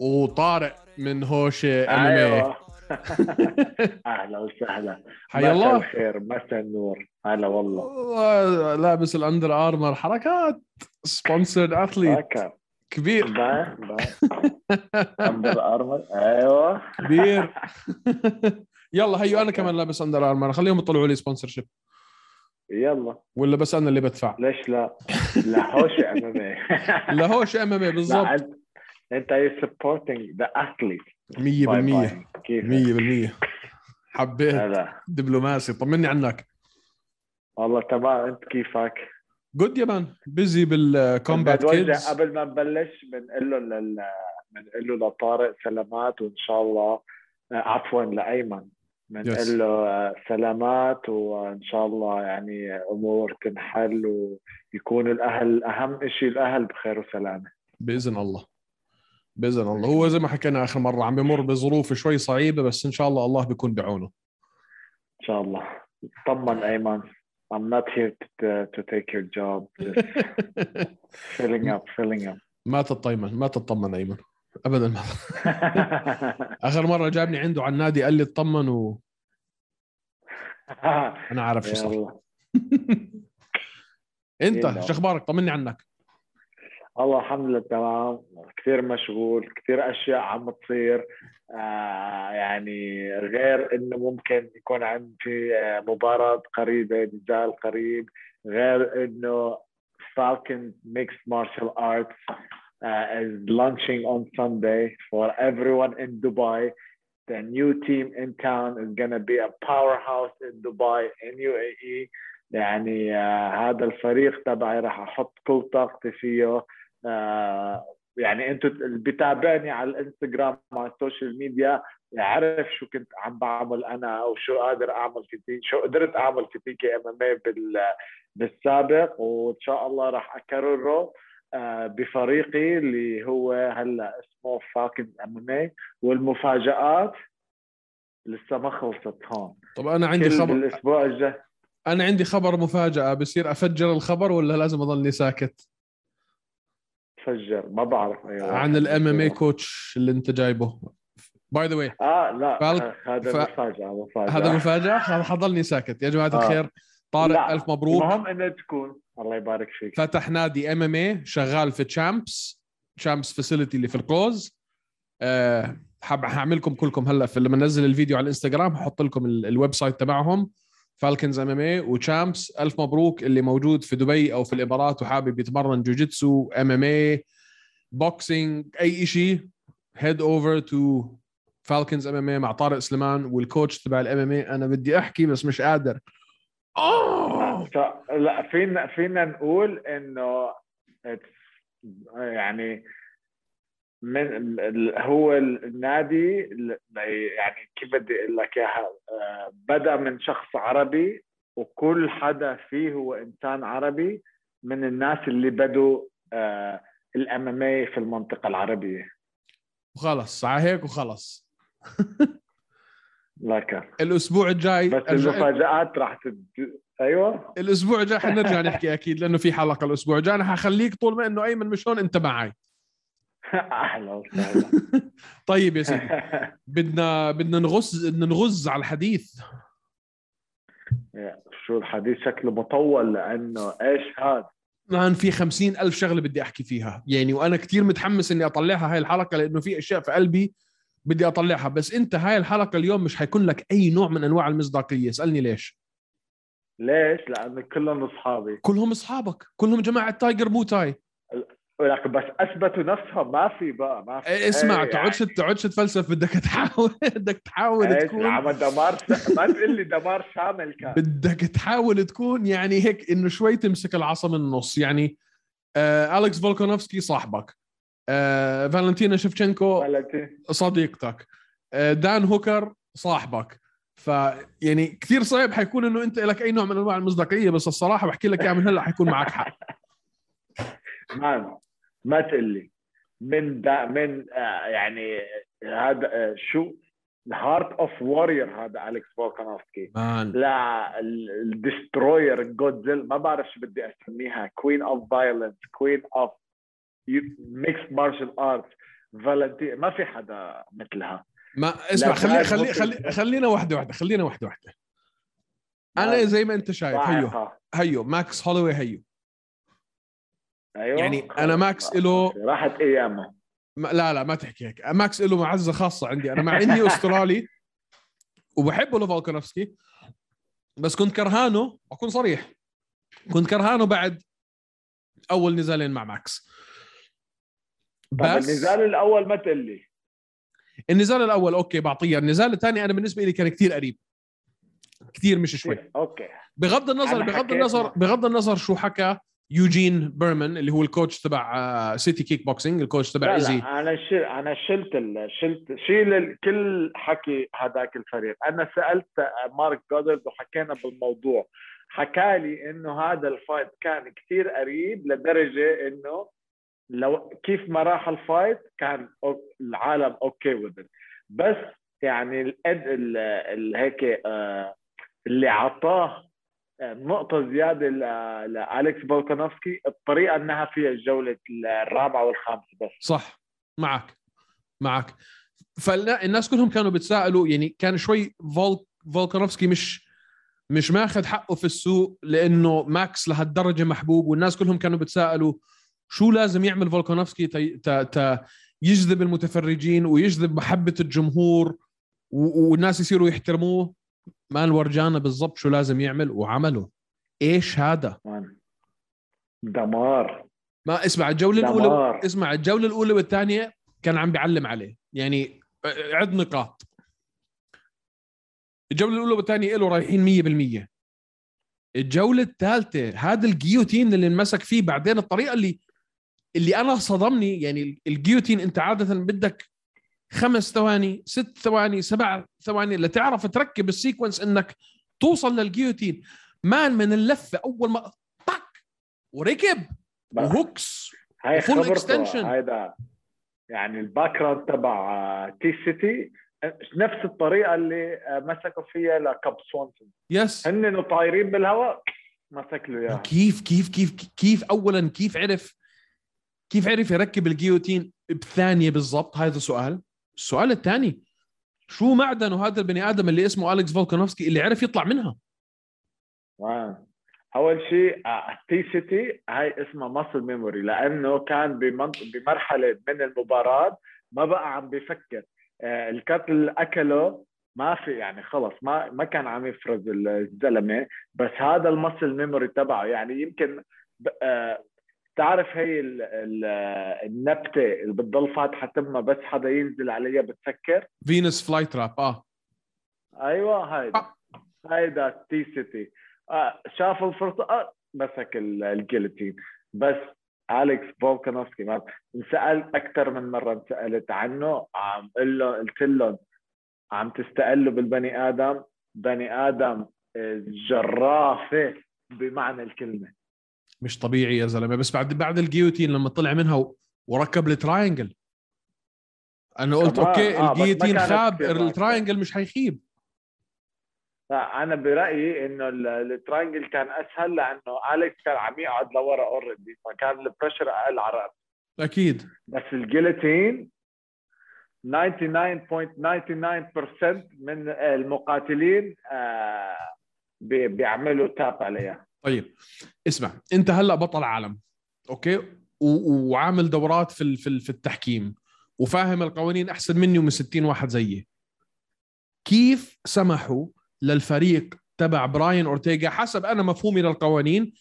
وطارق من هوشة M أيوه. أهلا وسهلا. حيا الله. الخير مساء النور. هلا والله. لابس ال Under Armour حركات sponsored athlete كبير. by by Under Armour أيوه. كبير. يلا هيو أنا كمان لابس Under Armour خليهم يطلعوا لي sponsorship يلا. ولا بس أنا اللي بدفع. ليش لا؟ لا هوش امامي لا هوش ام ام بالضبط. أنت يو سبورتنج ذا اثليت 100% 100% كيف؟ حبيت هلا دبلوماسي. طمني عنك. والله تمام أنت كيفك؟ جود يا مان. بيزي بالكومبات كيدز قبل ما نبلش بنقول له لل بنقول له لطارق سلامات وإن شاء الله آه، عفوا لايمن. بنقول له آه، سلامات وإن شاء الله يعني أمور تنحل ويكونوا الأهل أهم شيء الأهل بخير وسلامة. بإذن الله. بإذن الله. هو زي ما حكينا آخر مرة عم بمر بظروف شوي صعيبة بس إن شاء الله الله بيكون بعونه. إن شاء الله. طمن أيمن. I'm not here to, to take your job. Just filling up filling up. ما تطمن ما تطمن أيمن. ابدا. ما آخر مرة جابني عنده على النادي قال لي اطمن وأنا عارف شو صار. أنت يلا. شو أخبارك؟ طمني عنك. الله الحمد لله تمام كثير مشغول كثير أشياء عم تصير آه يعني غير إنه ممكن يكون عندي آه مباراة قريبة نزال قريب غير إنه Falcon Mixed Martial Arts uh, is launching on Sunday for everyone in Dubai. The new team in town is going to be a powerhouse in Dubai in UAE. يعني آه هذا الفريق تبعي راح أحط كل طاقتي فيه آه يعني أنتم اللي بتابعني على الانستغرام على ال social media يعرف شو كنت عم بعمل أنا أو شو قادر أعمل في T شو قدرت أعمل في TK MMA بال بالسابق. وإن شاء الله راح أكرره آه بفريقي اللي هو هلأ اسمه Falcon MM والمفاجآت لسه ما خلصت هون. طب أنا عندي خبر. بالاسبوع الجاي. أنا عندي خبر مفاجأة بصير أفجر الخبر ولا لازم أضلني ساكت؟ فجر ما بعرف. أيوة. عن الام ام اي كوتش اللي انت جايبه. by the way آه لا فالك- هذا ف- مفاجأة مفاجأة. هذا مفاجأة؟ حضلني ساكت. يا جماعة آه. الخير طارق لا، ألف مبروك. المهم إنه تكون. الله يبارك فيك. فتح نادي MMA شغال في Champs Champs facility اللي في الكلوز أه حاب حأعملكم كلكم هلا في لما ننزل الفيديو على الإنستغرام حط لكم ال- ال website تبعهم. Falcons MMA و Champs ألف مبروك اللي موجود في دبي أو في الإمارات وحابب يتمرن جوجيتسو MMA boxing أي شيء head over to Falcons MMA مع طارق سليمان وال coach تبع ال MMA أنا بدي أحكي بس مش قادر. اوه لا فينا فينا نقول إنه يعني من هو النادي ال- يعني كيف بدي أقول لك إياها؟ آه، بدأ من شخص عربي وكل حدا فيه هو إنسان عربي من الناس اللي بدوا الام إم في المنطقة العربية. وخلص على هيك وخلص. لك. الأسبوع الجاي بس المفاجآت راح تد... أيوه. الأسبوع الجاي حنرجع نحكي أكيد لأنه في حلقة الأسبوع الجاي. أنا حخليك طول ما إنه أيمن مش هون أنت معي. أهلا وسهلا. طيب يا سيدي بدنا بدنا نغز بدنا نغز على الحديث. شو الحديث؟ شكله مطول لأنه إيش هذا؟ الان في خمسين ألف شغلة بدي أحكي فيها. يعني وأنا كتير متحمس إني أطلعها هاي الحلقة لأنه في أشياء في قلبي بدي أطلعها. بس أنت هاي الحلقة اليوم مش حيكون لك أي نوع من أنواع المصداقية. اسألني ليش. ليش؟ لأنه كلهم أصحابي. كلهم أصحابك. كلهم جماعة Tiger Muay Thai ولكن بس أثبتوا نفسهم. ما في بقى ما في. إيه، اسمع إيه تقعدش تقعدش تفلسف بدك تحاول بدك تحاول تكون عمل دمار ش... ما تقول لي دمار شامل كان. بدك تحاول تكون يعني هيك إنه شوي تمسك العصا من النص. يعني آه اليكس فولكانوفسكي صاحبك. آه فالنتينا شفشنكو صديقتك. آه دان هوكر صاحبك. فيعني كثير صعب حيكون إنه أنت لك أي نوع من أنواع المصداقية بس الصراحة بحكي لك إياها من هلأ حيكون معك حق. man. ما تقول لي من دا من آه يعني هذا آه شو؟ ال heart of warrior هذا اليكس فولكانوفسكي لا ال destroyer جودزيلا ما بعرف شو بدي أسميها. queen of violence queen of mixed martial arts فالنتين ما في حدا مثلها. ما اسمع خلي خلي خلي خلينا واحدة واحدة خلينا واحدة واحدة. أنا آه. زي ما أنت شايف هيو. هيو ماكس هولوي هيو. أيوه يعني. أنا ماكس إله- راحت ايامه لا لا ما تحكي هيك. ماكس له معزة خاصة عندي أنا. مع إني أسترالي وبحبه لفولكانوفسكي بس كنت كرهانه أكون صريح كنت كرهانه بعد أول نزالين مع ماكس طب بس النزال الأول ما تقول لي. النزال الأول okay بعطيه. النزال الثاني أنا بالنسبة لي كان كثير قريب. كثير مش شوي. okay. بغض النظر بغض النظر بغض النظر شو حكى يوجين بيرمان اللي هو ال coach تبع آه، City Kickboxing ال coach تبع ايزي لا أنا شل أنا شلت ال... شلت شيل ال... كل حكي هذاك الفريق. أنا سألت مارك جودرد وحكينا بالموضوع. حكى لي إنه هذا ال fight كان كثير قريب لدرجة إنه لو كيف ما راح ال fight كان العالم okay with بس يعني ال edge ال... ال... هيك آه، اللي عطاه آه، نقطة زيادة لأليكس فولكانوفسكي الطريقة أنها فيها الجولة الرابعة والخامسة بس. صح. معك. معك. فالناس كلهم كانوا بتساءلوا يعني كان شوي فول فولكانوفسكي مش مش ماخذ حقه في السوق لأنه ماكس لهالدرجة محبوب والناس كلهم كانوا بتساءلوا شو لازم يعمل فولكانوفسكي تي ت ت يجذب المتفرجين ويجذب محبة الجمهور والناس يصيروا يحترموه. man ورجانا بالضبط شو لازم يعمل؟ وعمله. إيش هذا. دمار. ما اسمع الجولة دمار. الاولى اسمع الجولة الأولى والثانية كان عم بيعلم عليه. يعني عد نقاط. الجولة الأولى والثانية له رايحين 100% الجولة الثالثة هذا ال guillotine اللي انمسك فيه بعدين الطريقة اللي اللي أنا صدمني يعني ال guillotine أنت عادة بدك خمس ثواني ست ثواني سبع ثواني لتعرف تركب ال sequence إنك توصل لل guillotine. man من اللفة أول ما طق وركب و hooks هاي خبرته extension. هيدا يعني ال background تبع آه، T-City نفس الطريقة اللي آه، مسكوا فيها لكاب سوانسون بس هن طايرين بالهواء مسك له إياها. كيف كيف كيف كيف اولا كيف عرف كيف عرف يركب ال guillotine بثانية بالضبط؟ هذا سؤال. السؤال الثاني شو معدنه هذا البني آدم اللي اسمه اليكس فولكانوفسكي اللي عرف يطلع منها آه. أول شيء T-City هاي اسمها muscle memory لأنه كان. بمرحلة من المباراة ما بقى عم بيفكر آه الكتل اللي أكله ما في يعني خلص ما ما كان عم يفرز الزلمة بس هذا ال muscle memory تبعه يعني يمكن. آه تعرف هي ال... ال... النبتة اللي بتضل فاتحة تمها بس حدا ينزل عليها بتسكر؟ Venus flytrap آه. أيوه هيدا. آه. هيدا T-City آه شاف الفرصة؟ آه مسك ال- ال guillotine بس أليكس فولكانوفسكي ما انسالت أكثر من مرة انسألت عنه عم قل له قلت لهم عم تستقلوا بالبني آدم. بني آدم آه، جرافة بمعنى الكلمة. مش طبيعي يا زلمة. بس بعد بعد ال guillotine لما طلع منها وركب ال triangle أنا قلت okay آه، ال guillotine خاب. ال triangle مش حيخيب. لا أنا برأيي إنه ال- ال triangle كان أسهل لأنه أليكس كان عم يقعد لورا already فكان ال pressure أقل على رأسه. أكيد. بس ال guillotine 99.99% من المقاتلين آه، بي- بيعملوا tap عليها. طيب اسمع انت هلا بطل عالم okay؟ و- وعامل دورات في ال- في ال- في التحكيم وفاهم القوانين أحسن مني ومن 60 واحد زيي. كيف سمحوا للفريق تبع براين اورتيغا حسب أنا مفهومي للقوانين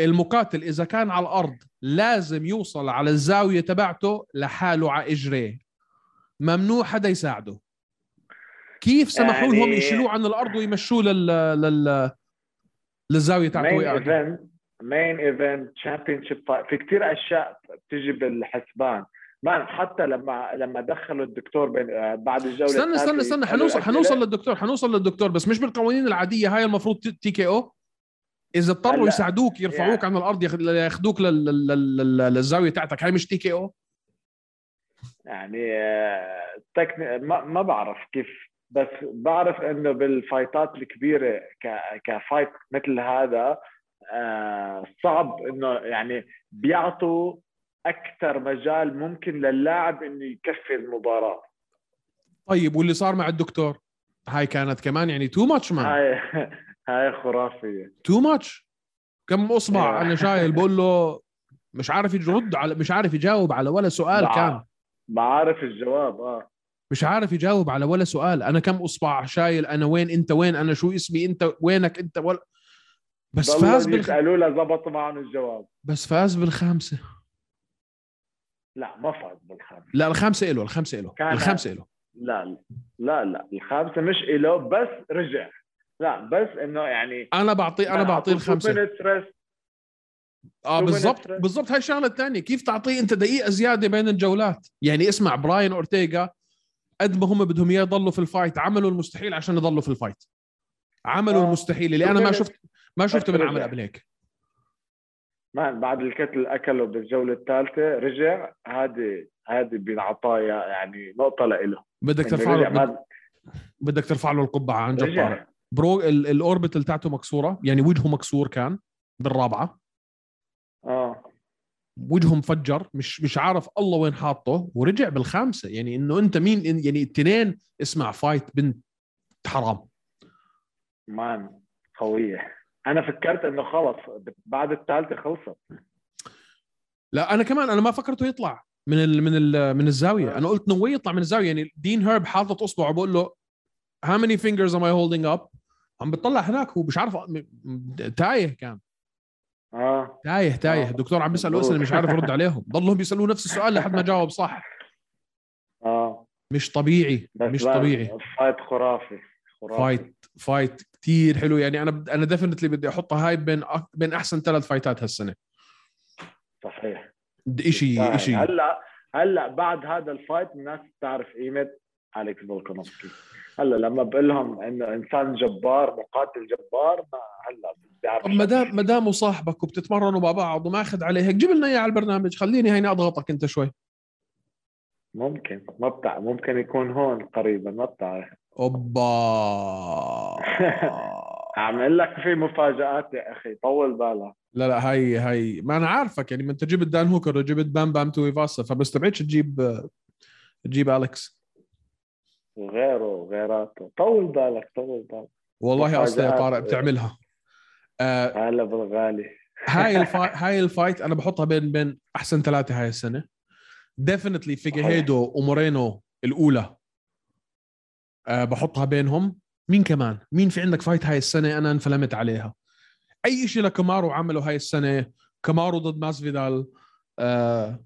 المقاتل إذا كان على الأرض لازم يوصل على الزاوية تبعته لحاله على اجريه ممنوع حدا يساعده. كيف سمحوا يعني- لهم يشيلوه عن الأرض ويمشوه لل لل للزاوية تاعته مين ايفنت مين ايفنت تشامبيون في كثير أشياء بتجي بالحسبان. man حتى لما لما دخلوا الدكتور بين بعد الجولة استنى استنى استنى حنوصل. حنوصل للدكتور حنوصل للدكتور بس مش بالقوانين العادية هاي المفروض TKO إذا اضطروا يساعدوك يرفعوك يعني- عن الأرض ياخ- ياخذوك لل- لل- لل- للزاوية تاعتك. هاي مش TKO يعني آه،. ما, ما بعرف كيف بس بعرف إنه بال fight ات الكبيرة ك... ك fight مثل هذا آه، صعب إنه يعني بيعطوا أكثر مجال ممكن للاعب إنه يكفي المباراة. طيب واللي صار مع الدكتور؟ هاي كانت كمان يعني too much man هاي هاي خرافية. too much كم اصبع إيه. أنا شايل بقول له مش عارف يرد على مش عارف يجاوب على ولا سؤال بع- كان. بعرف الجواب آه. مش عارف يجاوب على ولا سؤال. أنا كم أصبع شايل؟ أنا وين؟ أنت وين؟ أنا شو اسمي؟ أنت وينك؟ أنت ولا بس فاز بالخ... له زبطوا معهم الجواب. بس فاز بالخامسه لا ما فاز بالخامسه لا الخامسه له الخامسه له كان- الخامسه له لا لا لا الخامسه مش إله بس رجع. لا بس إنه يعني أنا بعطيه أنا بعطيه الخامسه آه بالضبط. بالضبط هاي الشغلة الثانية. كيف تعطيه أنت دقيقة زيادة بين الجولات؟ يعني اسمع براين أورتيغا قد ما هم بدهم إياه يضلوا في ال fight عملوا المستحيل عشان يضلوا في ال fight عملوا آه. المستحيل. اللي أنا ما. شفت ما شفته بنعمل رجع. قبل هيك ما بعد الكتل أكله بالجولة الثالثة رجع. هذه هذه بنعطاها يعني نقطة لإله. بدك إنه ترفع له ما بدك ترفع له القبعة عن جد برو ال- الاوربيتال تاعته مكسورة. يعني وجهه مكسور كان بالرابعة. آه. وجهه مفجر مش مش عارف الله وين حاطه ورجع بالخامسة. يعني إنه أنت مين؟ يعني الاثنين اسمع فايت بنت حرام. مان قوية. أنا فكرت إنه خلص بعد الثالثة خلصت. لا أنا كمان أنا ما فكرته يطلع من ال من ال من الزاوية. أنا قلت نو يطلع من الزاوية. يعني دين هيرب حاطط اصبعه بقول له how many fingers am I holding up عم بتطلع هناك هو مش عارف تايه كان. آه. تايه تايه. آه. الدكتور عم بيساله اسئله مش عارف يرد عليهم. ضلهم بيسألوه نفس السؤال لحد ما جاوب صح. آه. مش طبيعي مش طبيعي. فايت خرافي خرافي. فايت فايت كثير حلو. يعني أنا أنا definitely بدي أحطها هاي بين بين أحسن ثلاث fight ات هالسنة. صحيح. شيء شيء هلأ هلأ بعد هذا ال fight الناس تعرف قيمة أليكس فولكانوفسكي. هلا لما بقول لهم إنه إنسان جبار مقاتل جبار ما هلا بيعرف طب ما دام ما دام صاحبك وبتتمرنوا مع بعض وماخذ عليه هيك جيب لنا إياه على البرنامج خليني هيني أضغطك أنت شوي. ممكن ما بتاع ممكن يكون هون قريبا ما بتعرف. أوبا. اعمل لك في مفاجآت يا أخي طول بالك. لا لا هاي هاي ما أنا عارفك يعني ما أنت جبت دان هوكر وجبت بام بام تويفاسا فبستبعدش تجيب تجيب أليكس. وغيره وغيراته طول بالك طول بالك. والله أصلا يا. طارق بتعملها. آه هلا بالغالي. هاي ال fight هاي ال fight أنا بحطها بين بين أحسن ثلاثة هاي السنة. definitely فيجيريدو ومورينو الأولى. أه بحطها بينهم. مين كمان؟ مين في عندك fight هاي السنة أنا انفلمت عليها؟ أي شيء لكامارو عمله هاي السنة كمارو ضد ماسفيدال. أه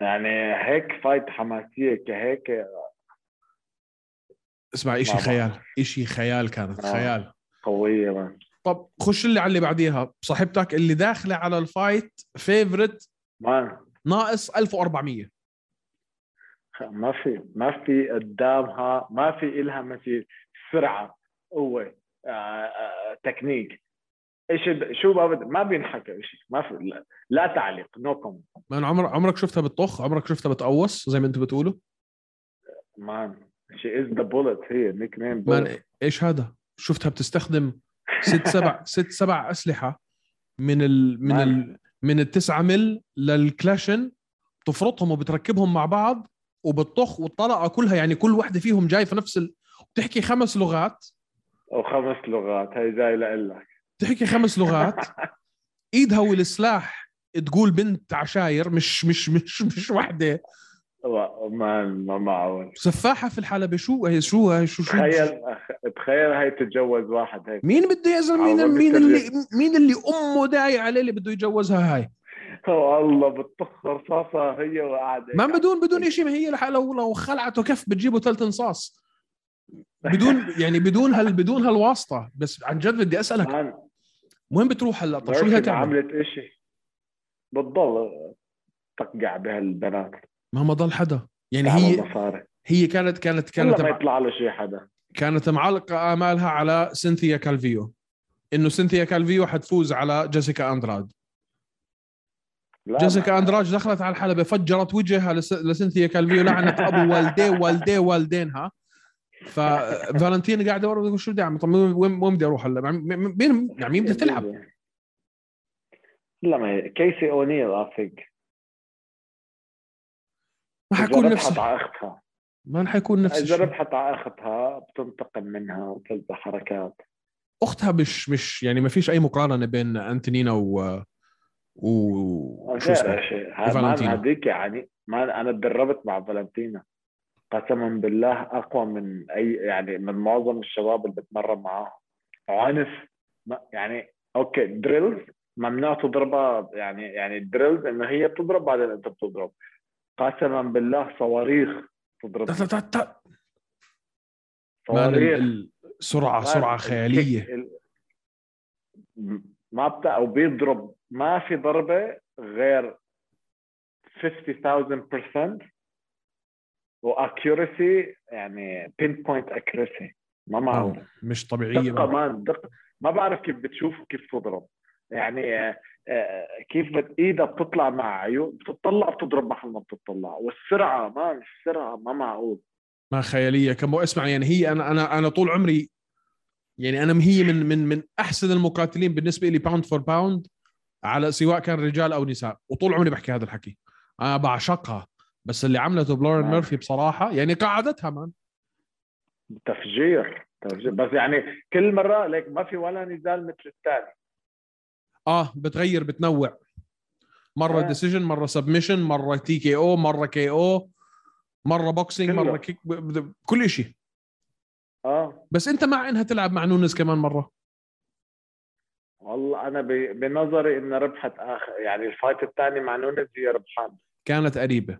يعني هيك fight حماسية كهيك اسمع شيء ما خيال شيء خيال كانت آه. خيال. قوية man. طب خش اللي على اللي بعديها صاحبتك اللي داخلة على ال fight favorite man. ناقص 1400 ما في ما في قدامها ما في إلها مثل سرعة قوة آه، آه، تكنيك. إيش شو ما بد... ما بينحكى شيء ما في لا, لا تعليق نو كومنت مان عمر عمرك شفتها بتطخ عمرك شفتها بتقوص زي ما أنتم بتقولوا؟ man. she is the bullet هي nickname man إيش هذا؟ شفتها بتستخدم ست سبع ست سبع أسلحة من ال من. ال من التسعة مل للكلاشن تفرطهم وبتركبهم مع بعض وبتطخ والطلقة كلها يعني كل واحدة فيهم جاي في نفس ال... بتحكي خمس لغات. وخمس لغات. هي جاي لك بتحكي خمس لغات. إيدها والسلاح تقول بنت عشاير مش مش مش مش وحده مان ما معقول سفاحة في الحلبه شو هي شو هي شو شو؟ تخيل تخيل هي تتجوز واحد هيك. مين بده يا زلمة؟ مين مين اللي. مين اللي أمه داعي عليه اللي بده يتجوزها هاي؟ والله بتطخ رصاصه هي وقاعدة ما بدون بدون شيء ما هي لح- لو لو خلعته كف بتجيبه ثلاث انصاص. بدون يعني بدون هال بدون هالواسطة. بس عن جد بدي أسألك وين بتروح هلأ؟ طب شو بدها ما تعمل؟ عملت إشي. بتضل يطقع بهالبنات. ما ما ضل حدا. يعني هي مصاري هي كانت كانت كانت ما يطلع له شيء حدا. كانت معلقة آمالها على سينثيا كالفيو. إنه سينثيا كالفيو حتفوز على جيسيكا اندراد جيسيكا أندراج دخلت على الحلبة فجرت وجهها لس- لسينثيا كالفيو لعنت أبو والديه والديه والدينها. ففالنتين قاعدة ورا بتقول شو بدي اعمل طب وين وين بدي أروح هلا. م- مين يعني مين بدها تلعب؟ لا ما كيسي أونيل افيك ما حيكون اذا نفس على اختها ما حيكون نفس إذا الشيء ربحت على اختها بتنتقم منها وتلقى حركات. أختها مش مش يعني ما فيش أي مقارنة بين أنتونينا و و شو اسمه. ما هذيك يعني ما أنا تدربت مع فالنتينا. قسما بالله أقوى من اي يعني من معظم الشباب اللي بتمرن معاهم. عنف يعني okay drills ممنوع تضربها يعني يعني drills إنه هي بتضرب بعدين أنت بتضرب. قسما بالله صواريخ تضرب تا- تا- تا- مان صواريخ. سرعه الكيك- خيالية. ال- ما بتا أو بيضرب. ما في ضربة غير 50000% واكيورسي يعني بين بوينت اكيورسي ما معقول. مش طبيعية دقة. ما دقه ما بعرف كيف بتشوف كيف تضرب. يعني كيف بت... ايدها بتطلع مع عيون بتطلع بتضرب محل ما بتطلع. والسرعة ما السرعه ما معقول. ما خيالية. كم اسمع يعني هي أنا أنا أنا طول عمري يعني أنا هي من من من أحسن المقاتلين بالنسبة لي pound for pound على سواء كان رجال أو نساء. وطول عمري بحكي هذا الحكي. أنا بعشقها. بس اللي عملته بلورين نعم. ميرفي بصراحة يعني قاعدتها man. تفجير تفجير. بس يعني كل مرة ليك ما في ولا نزال مثل الثاني. آه بتغير بتنوع. مرة آه. decision مرة submission مرة TKO مرة KO مرة boxing. مرة kick كل شيء آه. بس أنت مع إنها تلعب مع نونيز كمان مرة؟ والله أنا بنظري انها ربحت اخر يعني ال fight الثاني مع نونيز هي ربحان. كانت قريبة.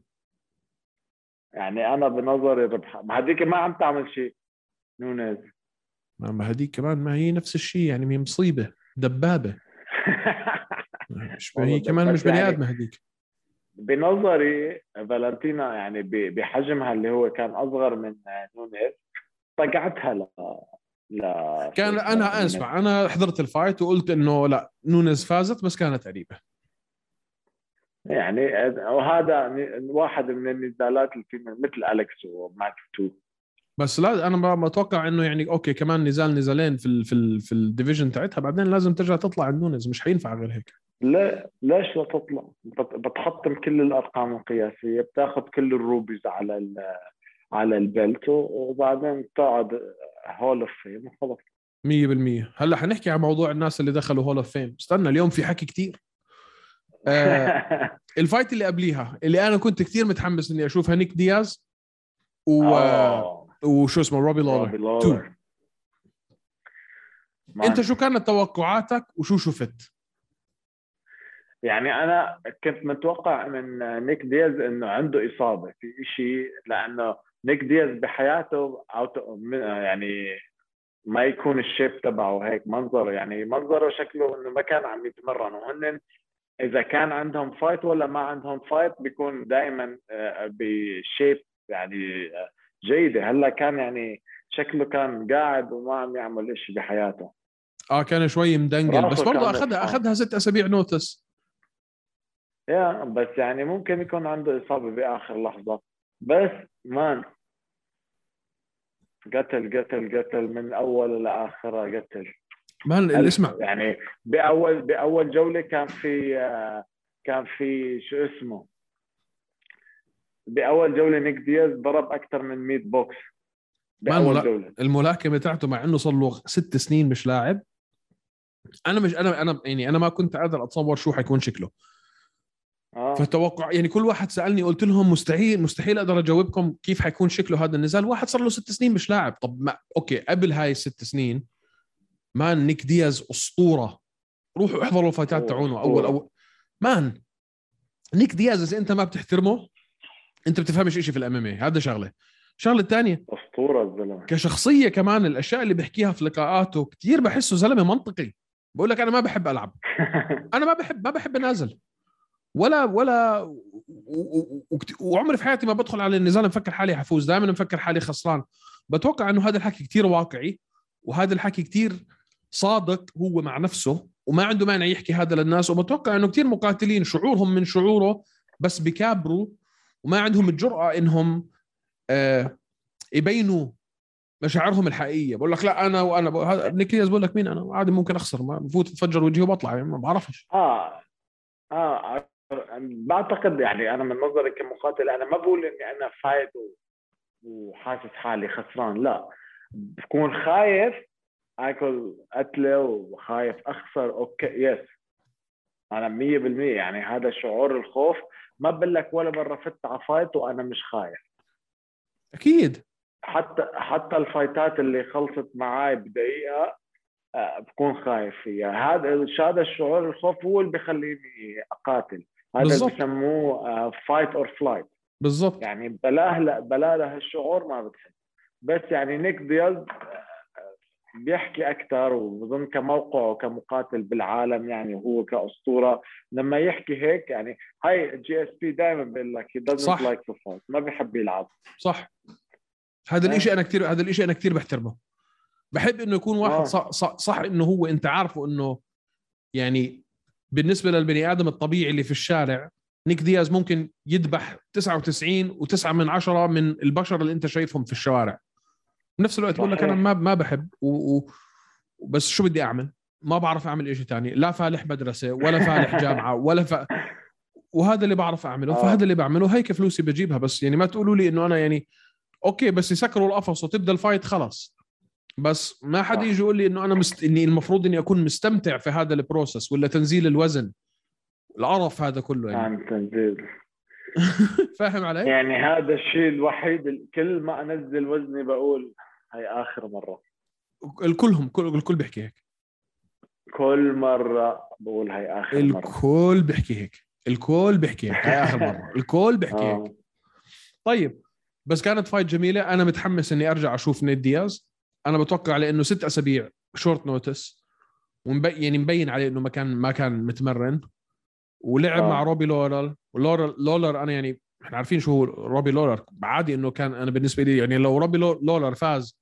يعني أنا بنظري ربحان ما هذيك ما عم تعمل شيء نونيز. ما هذيك كمان ما هي نفس الشيء يعني هي مصيبة دبابة. مش هي كمان مش بني يعني- آدم هذيك بنظري فالنتينا يعني بحجمها اللي هو كان أصغر من نونيز طقعتها ل ل كان أنا أسمع أنا حضرت الفايت وقلت إنه لا نونز فازت بس كانت قريبة. يعني وهذا واحد من النزالات اللي في مثل أليكس وماك تو. بس لا أنا ما بتوقع إنه يعني okay كمان نزال نزالين في ال في ال في ال division تاعتها بعدين لازم ترجع تطلع عند نونيز مش حينفع غير هيك. لا ليش لا تطلع؟ بت- بتحطم كل الأرقام القياسية بتاخذ كل ال rubies على ال على ال belt وبعدين تقعد Hall of Fame وخلص 100% هلأ حنحكي عن موضوع الناس اللي دخلوا Hall of Fame استنى اليوم في حكي كتير. آه ال fight اللي قبليها اللي أنا كنت كتير متحمس إني أشوفها نيك دياز و... آه، وشو اسمه روبي روبي لولر تو. لولر. انت شو كانت توقعاتك وشو شفت يعني أنا كنت متوقع من نيك دياز إنه عنده إصابة في شيء لأنه نيك دياز بحياته يعني ما يكون ال shape تبعه هيك منظره يعني منظره شكله إنه ما كان عم يتمرن وهن إذا كان عندهم fight ولا ما عندهم fight بيكون دائما ب shape يعني آه، جيدة. هلا كان يعني شكله كان قاعد وما عم يعمل شيء بحياته. آه كان شوي مدنقل بس برضه اخذها. أخذها ست أسابيع notice yeah بس يعني ممكن يكون عنده إصابة بآخر لحظة. بس مان قتل قتل قتل من أول لآخرة قتل. مان اسمع. يعني بأول بأول جولة كان في آه، كان في شو اسمه؟ بأول جولة نيك دياز ضرب أكثر من 100 بوكس. أول- جولة. الملاكمة تاعته مع إنه صار له ست سنين مش لاعب. أنا مش أنا أنا يعني أنا ما كنت قادر أتصور شو حيكون شكله. آه. فتوقع يعني كل واحد سألني قلت لهم مستحيل مستحيل أقدر أجاوبكم كيف حيكون شكله هذا النزال. واحد صار له ست سنين مش لاعب. طب ما okay قبل هاي الست سنين man نيك دياز أسطورة. روحوا احضروا ال fightات تاعونه. اول اول man نيك دياز إذا أنت ما بتحترمه انت بتفهمش شيء في ال MMA هذا شغلة. الشغله الثانية أسطورة الزلمة. كشخصية كمان الأشياء اللي بيحكيها في لقاءاته كثير بحسه زلمة منطقي. بقول لك أنا ما بحب ألعب. أنا ما بحب ما بحب أنازل. ولا ولا و- و- و- وعمري في حياتي ما بدخل على النزال مفكر حالي حفوز دائما مفكر حالي خسران. بتوقع إنه هذا الحكي كتير واقعي وهذا الحكي كتير صادق هو مع نفسه وما عنده مانع يحكي هذا للناس. وبتوقع إنه كتير مقاتلين شعورهم من شعوره بس بكابروا وما عندهم الجرأة إنهم آه يبينوا مشاعرهم الحقيقية. بقول لك لا أنا وأنا هذا نيك دياز بقول لك مين أنا؟ عادي ممكن أخسر ما بفوت اتفجر وجهي وبطلع يعني ما بعرفش. آه آه بعتقد يعني أنا من نظري كمقاتل أنا ما بقول إني أنا فايت وحاسس حالي خسران لا. بكون خايف اكل قتلة وخايف أخسر okay yes أنا 100% يعني هذا شعور الخوف. ما بقول لك ولا مرة فت على fight وأنا مش خايف. أكيد. حتى حتى ال fightات اللي خلصت معاي بدقيقة آه، بكون خايف فيها. هذا هذا الشعور الخوف هو اللي بيخليني أقاتل. هذا اللي. بسموه fight or flight بالضبط. يعني بلاه لا بلا له الشعور ما بتحس بس يعني نيك دياز آه، بيحكي أكثر وبظن كموقعه كمقاتل بالعالم يعني وهو كأسطورة. لما يحكي هيك يعني هاي GSP دائما بيقول لك صح. like fight ما بيحب يلعب. صح. هذا الإشي أنا كثير هذا الإشي أنا كثير بحترمه. بحب إنه يكون واحد آه. صح, صح, صح إنه هو أنت عارفه إنه يعني بالنسبة للبني آدم الطبيعي اللي في الشارع نيك دياز ممكن يذبح 99 و9 من عشرة من البشر اللي أنت شايفهم في الشوارع. بنفس الوقت بقول لك أنا. ما ما بحب و... و... بس شو بدي أعمل ما بعرف أعمل إشي تاني لا فالح مدرسة ولا فالح جامعة ولا ف... وهذا اللي بعرف أعمله آه. فهذا اللي بعمله هيك فلوسي بجيبها بس يعني ما تقولوا لي إنه أنا يعني okay بس يسكروا القفص وتبدأ ال fight خلص بس ما صح. يجي يقول لي إنه أنا مست... إني المفروض إني أكون مستمتع في هذا ال process ولا تنزيل الوزن القرف هذا كله يعني عن تنزيل فاهم علي؟ يعني هذا الشيء الوحيد ال- كل ما أنزل وزني بقول هاي آخر مرة. الكلهم كل الكل بيحكي هيك. كل مرة بقول هاي آخر مرة. الكل بيحكي هيك. الكل بيحكي هيك. هاي آخر مرة. الكل بيحكي هيك. آه. طيب بس كانت fight جميلة. أنا متحمس إني أرجع أشوف نيك دياز. أنا بتوقع لإنه ست أسابيع short notice ومبين يعني مبين عليه إنه ما كان ما كان متمرن. ولعب آه. مع روبي لولر ولولر لولر أنا يعني إحنا عارفين شو هو روبي لولر عادي إنه كان أنا بالنسبة لي يعني لو روبي لو- لولر فاز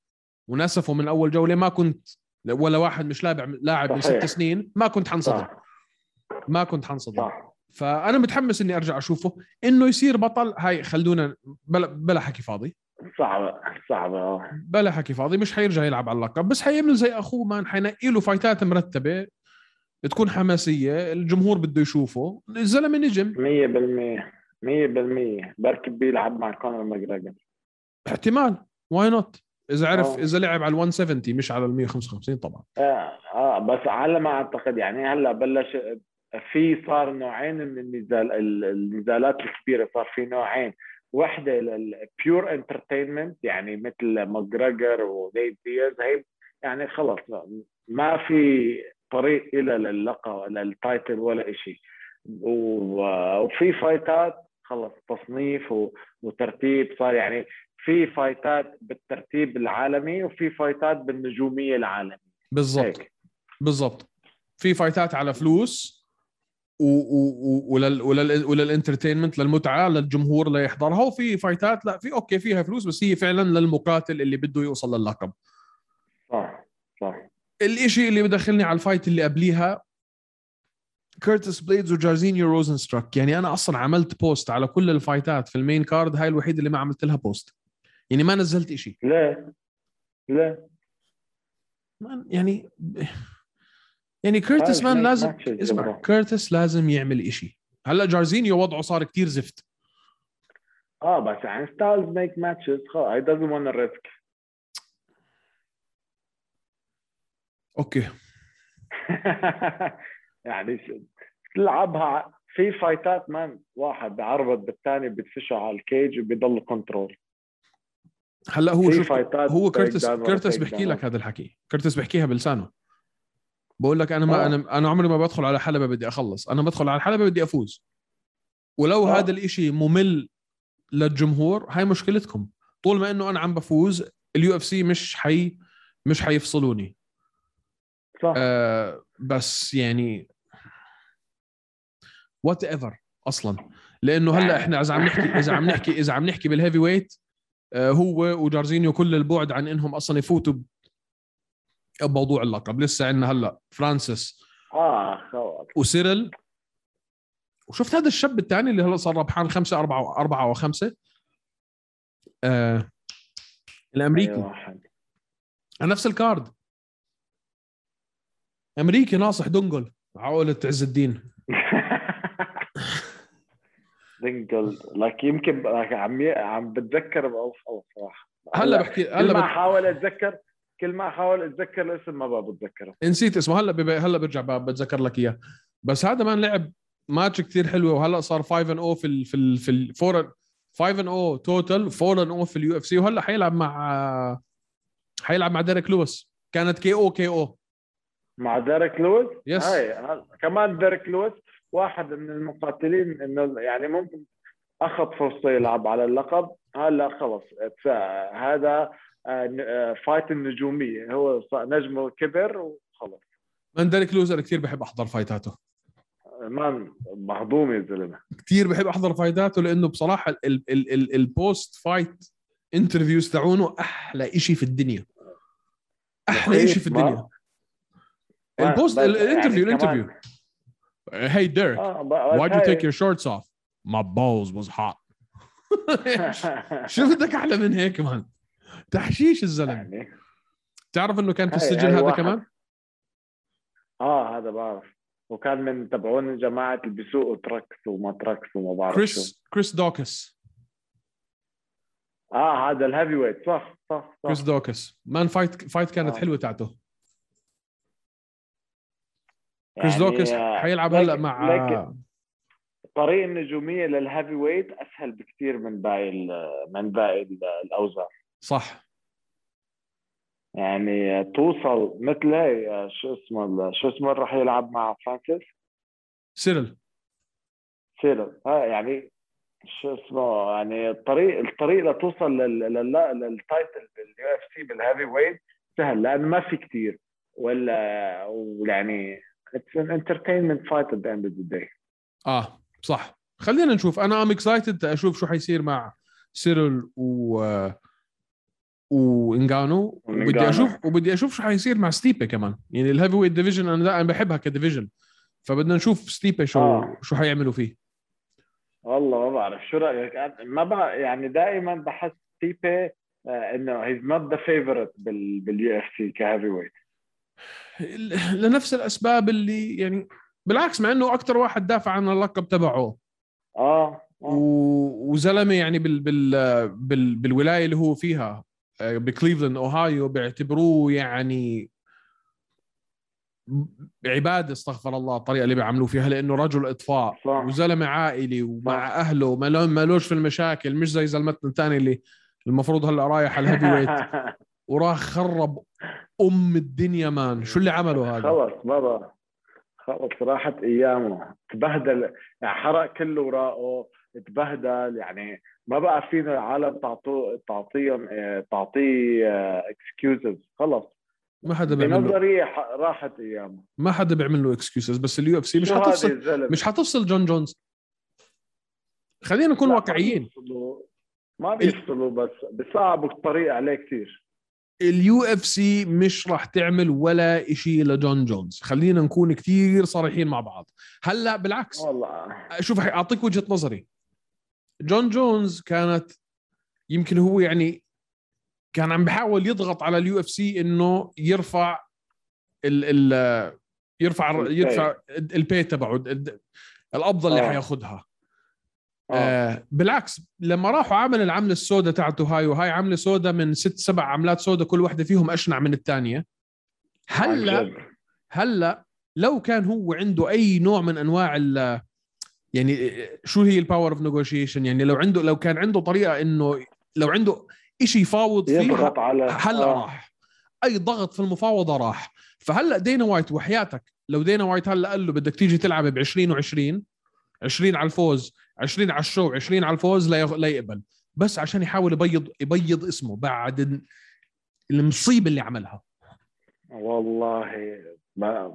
ونسفه من أول جولة ما كنت ولا واحد مش لاعب لاعب من ست. سنين ما كنت حنصدم. ما كنت حنصدم. فأنا متحمس إني أرجع أشوفه. إنه يصير بطل هاي خلونا بلا, بلا حكي فاضي. صعبه صعبه آه. بلا حكي فاضي مش حيرجع يلعب على اللقب. بس حيعمل زي أخوه man حينقي له fightات مرتبة تكون حماسية الجمهور بده يشوفه. الزلمة نجم. 100% 100% بركي بيلعب مع كونر ماجريجر احتمال. why not إذا عرف آه. إذا لعب على ال 170 مش على ال 155 طبعا. آه آه بس على ما أعتقد يعني هلأ بلش في صار نوعين من النزال ال- النزالات الكبيرة صار في نوعين. واحدة ال pure entertainment يعني مثل ماجريجر ونيت دياز هي يعني خلص ما في طريق إلى للقب لل title ولا شيء وفي fightات خلص تصنيف وترتيب صار يعني في فايتات بالترتيب العالمي وفي فايتات بالنجومية العالمية. بالضبط. بالضبط. في فايتات على فلوس و و و ولل ولل ولل entertainment للمتعة للجمهور ليحضرها وفي فايتات لا في okay فيها فلوس بس هي فعلا للمقاتل اللي بده يوصل للقب صح صح. الإشي اللي بدخلني على ال fight اللي قبليها كيرتس بليدز وجارزينيو روزنستروك يعني أنا أصلا عملت بوست على كل الفايتات في ال main card هاي الوحيدة اللي ما عملت لها post يعني ما نزلت إشي ليه؟ ليه؟ ما- يعني يعني كيرتس man لازم اسمع. كيرتس لازم يعمل إشي هلأ جارزينيو وضعه صار كتير زفت آه بس يعني styles make matches هي doesn't want to risk okay يعني تلعبها في فايتات man واحد بعربط بالثاني بدفشه على ال cage وبيضل control هلا هو شوف هو كيرتس take بيحكي. لك هذا الحكي. كيرتس بيحكيها بلسانه. بقول لك أنا ما آه. أنا أنا عمري ما بدخل على حلبة بدي أخلص. أنا بدخل على الحلبه بدي أفوز. ولو آه. هذا الإشي ممل للجمهور هاي مشكلتكم. طول ما إنه أنا عم بفوز ال UFC مش حي مش حيفصلوني. صح. آه بس يعني whatever أصلا. لأنه هلأ إحنا إذا عم نحكي إذا عم نحكي إذا عم نحكي بال heavyweight هو وجارزينيو كل البعد عن إنهم أصلا يفوتوا بموضوع اللقب. لسه عندنا هلأ فرانسيس آه وسيرل وشفت هذا الشاب الثاني اللي هلأ صار ربحان خمسة أربعة أربعة وخمسة؟ آه الأمريكي. أيوة. واحد. نفس ال card. أمريكي ناصح دنجل. عقلة عز الدين. دينجل لك يمكن عم. عم بتذكر باوصل صراحة هلا بحكي كل هلا ما بت... احاول اتذكر كل ما احاول أتذكر الاسم ما بقى بتذكره. نسيت اسمه. هلا بب... هلا برجع ب- بتذكر لك إياه. بس هذا man لعب ماتش كثير حلوة وهلا صار 5 and 0 في ال... في ال... في ال... 4 5 and 0 total 4 and 0 في ال UFC وهلا حيلعب مع حيلعب مع ديريك لويس كانت KO KO مع ديريك لويس yes. هاي كمان ديريك لويس واحد من المقاتلين إنه يعني ممكن أخذ فرصة يلعب على اللقب. هلا خلص هذا آه، آه، fight النجومية. هو نجمه كبر وخلص. من ديريك لويس أنا كثير بحب أحضر فايتاته. man مهضوم يا زلمة. كثير بحب أحضر فايتاته لأنه بصراحة ال... ال... ال... ال post fight interviews تاعونه أحلى إشي في الدنيا. أحلى إشي في الدنيا. ال post ال interview يعني ال interview Hey Derek, ب- why'd you take your shorts off? My balls was hot. شو بدك أحلى من هيك man؟ تحشيش الزلمة يعني تعرف إنه كان في السجن هذا واحد. كمان؟ آه هذا بعرف وكان من تبعون جماعة اللي بيسوقوا تراكس وما تراكس وما بعرف شو كريس كريس دوكس آه هذا ال heavyweight صح صح كريس صح دوكس man fight fight كانت آه. حلوة تاعته كريس يعني، دوكس آه، حيلعب هلا مع لكن طريق النجوميه لل heavyweight اسهل بكثير من باقي من باقي ال- الاوزان صح يعني توصل مثل هي شو اسمه شو اسمه راح يلعب مع فرانسيس سيرل سيرل ها يعني شو اسمه يعني الطريق الطريق لتوصل لل- لل- لل title بال UFC بال heavyweight سهل لأنه ما في كثير ولا ويعني it's an entertainment fight at end of the day آه صح. خلينا نشوف. أنا am excited أشوف شو حيصير مع سيرل و وانجانو وبدي. أشوف وبدي أشوف شو حيصير مع ستيبي كمان. يعني ال heavyweight division أنا دائما بحبها ك division فبدنا نشوف ستيبي شو آه. شو حيعملوا فيه. والله ما بعرف. شو رأيك؟ ما بقى يعني دائما بحس ستيبي آه، إنه he's not the favorite بال UFC ك heavyweight لنفس الأسباب اللي يعني بالعكس مع إنه أكثر واحد دافع عن اللقب تبعه آه آه. وزلمة يعني بال بال بال بالولاية اللي هو فيها آه، بكليفلاند أوهايو بيعتبروه يعني عباده استغفر الله الطريقة اللي بيعملوه فيها لأنه رجل إطفاء صح. وزلمة عائلي ومع صح. أهله ما له- ما لوش في المشاكل مش زي زلمتنا الثاني اللي المفروض هلأ رايح على ال heavyweight وراح خرب أم الدنيا man. شو اللي عمله هذا؟ خلص بابا. خلص راحت أيامه. تبهدل يعني حرق كل اوراقه تبهدل يعني ما بقى فينا العالم تعطوه تعطيهم آه، تعطيه excuses خلص. ما حدا بيعمل له راحت أيامه. ما حدا بيعمل له excuses بس ال UFC مش حتفصل؟ مش حتفصل جون جونز. خلينا نكون واقعيين ما بيفصلوا- ما بيفصلوا بس بيصعبوا الطريق عليه كثير ال UFC مش راح تعمل ولا شيء لجون جونز خلينا نكون كتير صريحين مع بعض. هلأ بالعكس. والله. شوف أعطيك وجهة نظري. جون جونز كانت يمكن هو يعني كان عم بحاول يضغط على ال UFC إنه يرفع ال ال يرفع ال pay. يرفع ال pay تبعه ال- القبضه اللي آه. حياخذها آه. آه بالعكس لما راحوا عمل العملة السوداء تاعته هاي وهاي عملة سوداء من ست سبع عملات سوداء كل واحدة فيهم أشنع من الثانية هلأ. هلأ لو كان هو عنده أي نوع من أنواع ال يعني شو هي ال power of negotiation يعني لو عنده لو كان عنده طريقة إنه لو عنده شيء يفاوض فيه يضغط على هلأ آه. راح أي ضغط في المفاوضة راح فهلأ دينا وايت وحياتك لو دينا وايت هلأ قال له بدك تيجي تلعب ب 20 و20 20 على الفوز 20 على ال show 20 على الفوز لا لا يقبل. بس عشان يحاول يبيض يبيض اسمه بعد ال- المصيبة اللي عملها. والله ما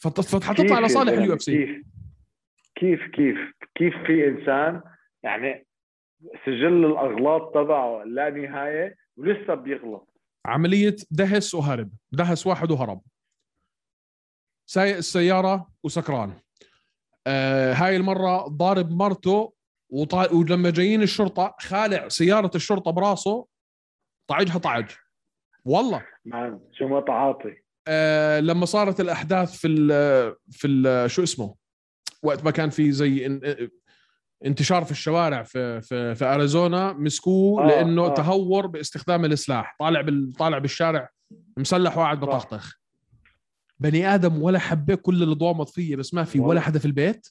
فحتطلع يا لصالح زلمة؟ ال UFC. كيف كيف كيف كيف في إنسان يعني سجل الأغلاط تبعه لا نهاية ولسه بيغلط. عملية دهس وهرب دهس واحد وهرب. سايق السياره وسكران. آه هاي المرة ضارب مرته وطا... ولما جايين الشرطة خالع سيارة الشرطة براسه طعجها طعج. والله. مان شو ما تعاطي. آه لما صارت الأحداث في ال في ال شو اسمه؟ وقت ما كان في زي إن- انتشار في الشوارع في في في أريزونا مسكوه آه، لأنه آه. تهور باستخدام السلاح طالع بال طالع بالشارع مسلح وقاعد. بطخطخ بني آدم ولا حبة كل الاضواء مطفيه بس ما في ولا. حدا في البيت؟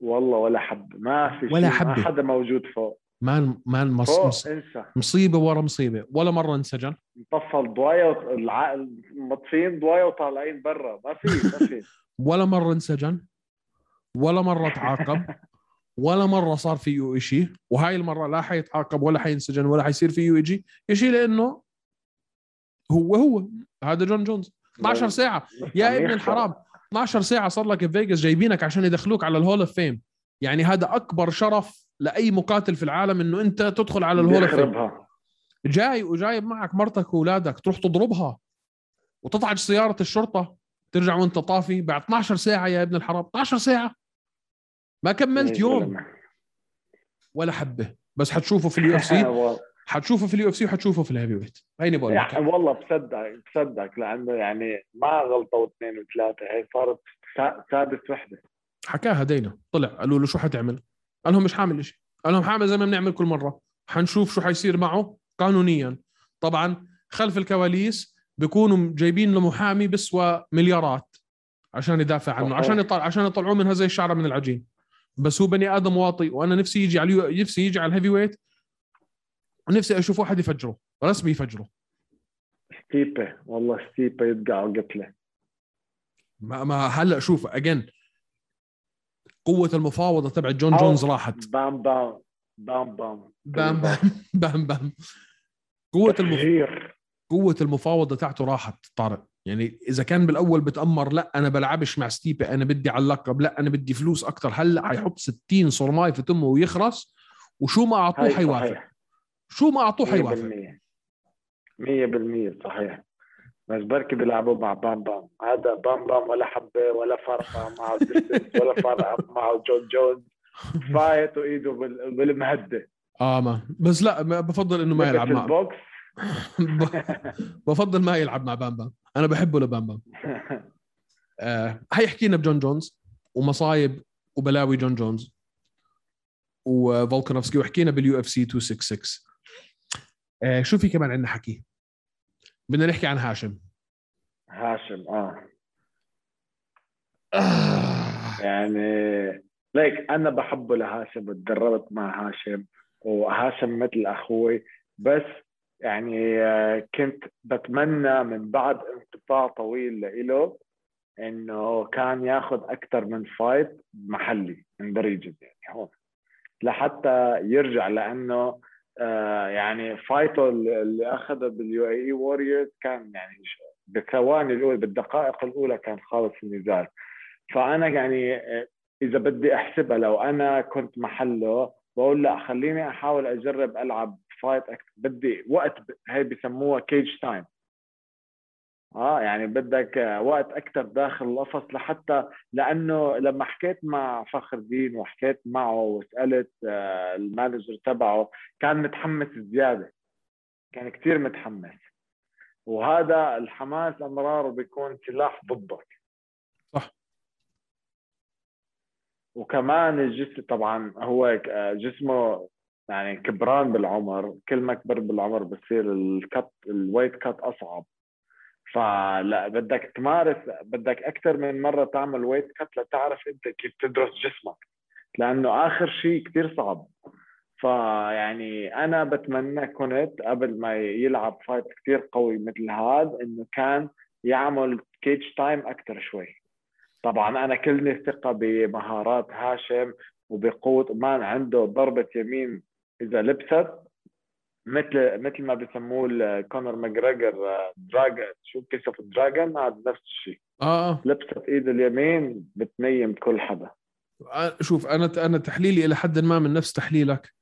والله ولا حب ما في ولا شيء ما حبة. حدا موجود فوق. مان مان مص... مص... مصيبة ورا مصيبة. ولا مرة انسجن مطفى الضوايا وط- الع... مطفيين ضوايا وطالعين برا. ما في ما في. ولا مرة انسجن ولا مرة تعاقب. ولا مرة صار فيه إشي. وهاي المرة لا حيتعاقب ولا حينسجن ولا حيصير فيه إشي. إشي لأنه هو هو. هذا جون جونز. 12 ساعة. يا ابن الحرام 12 ساعة صار لك بفيغاس جايبينك عشان يدخلوك على ال Hall of Fame يعني هذا أكبر شرف لأي مقاتل في العالم إنه أنت تدخل على ال Hall of Fame جاي وجايب معك مرتك واولادك تروح تضربها وتطعج سيارة الشرطة ترجع وأنت طافي. بعد 12 ساعة يا ابن الحرام 12 ساعة. ما كملت يوم. ولا حبة. بس حتشوفه في ال UFC حتشوفه في ال UFC وحتشوفه في ال heavyweight. هيني بقول لك يعني والله بصدق بصدق لأنه يعني ما غلطه واثنين وثلاثة. هي صارت سا- سادس وحدة. حكاها دينا. طلع قالوا له شو حتعمل؟ قال لهم مش حاعمل شيء قال لهم حاعمل زي ما بنعمل كل مرة. حنشوف شو حيصير معه قانونيا. طبعا خلف الكواليس بيكونوا جايبين له محامي بيسوى مليارات عشان يدافع عنه. عشان يطلع عشان يطلعوه منها زي الشعره من العجين. بس هو بني آدم واطي وأنا نفسي يجي على نفسي يجي على ال heavyweight ونفسي أشوف واحد يفجره رسمي يفجره. ستيبة والله ستيبة يدقه قتلة ما, ما هلأ شوف again قوة المفاوضة تبعت جون جونز راحت. بام بام بام بام. بام بام بام بام قوة المف... تفجير قوة المفاوضة تاعته راحت طارق. يعني إذا كان بالأول بتأمر لأ أنا بلعبش مع ستيبي أنا بدي على اللقب لأ أنا بدي فلوس أكثر هلأ حيحط 60 صرماي في تمه ويخرس وشو ما أعطوه حيوافق. شو ما أعطوه حيوافق 100% 100% صحيح. بس بركي بيلعبوا مع بام بام. هذا بام بام ولا حبة ولا فرقة معه ولا فرقة معه جون جونز. فايت وإيده بال- بالمهدة. آه ما. بس لا ما- بفضل إنه ما يلعب مع البوكس بفضل ما يلعب مع بام بام. أنا بحبه لبام بام. آه هي حكينا بجون جونز ومصايب وبلاوي جون جونز وفولكانوفسكي وحكينا بال UFC 266 آه شو في كمان عندنا حكي؟ بدنا نحكي عن هاشم. هاشم آه. آه. يعني ليك أنا بحبه لهاشم وتدربت مع هاشم وهاشم مثل أخوي بس يعني آه، كنت بتمنى من بعد انقطاع طويل لإله إنه كان ياخذ أكثر من fight محلي من بريجز يعني هون. لحتى يرجع لأنه آه يعني fight ه اللي اخذها بال UAE Warriors كان يعني بالثواني الأولى بالدقائق الأولى كان خالص النزال فأنا يعني آه، إذا بدي أحسبها لو أنا كنت محله بقول لا خليني أحاول أجرب ألعب fight أكثر. بدي وقت هي بسموها cage time آه يعني بدك وقت أكثر داخل القفص لحتى لأنه لما حكيت مع فخر الدين وحكيت معه وسألت آه، ال manager تبعه كان متحمس زيادة كان كثير متحمس. وهذا الحماس امرار بيكون سلاح ضدك. صح. وكمان الجسم طبعا هو آه، جسمه يعني كبران بالعمر كل ما كبر بالعمر بصير ال cut ال weight cut أصعب. فلا بدك تمارس بدك أكثر من مرة تعمل weight cut لتعرف أنت كيف تدرس جسمك لأنه آخر شيء كثير صعب. فيعني أنا بتمنى كنت قبل ما يلعب fight كثير قوي مثل هذا إنه كان يعمل cage time أكثر شوي. طبعا أنا كلني ثقة بمهارات هاشم وبقوة man عنده ضربة يمين إذا لبست. مثل مثل ما بسموه كونر ماجريجر dragon. شو kiss of dragon؟ هذا نفس الشيء. آه لبست ايده اليمين بتنيم كل حدا. أ- شوف أنا أنا تحليلي إلى حد ما من نفس تحليلك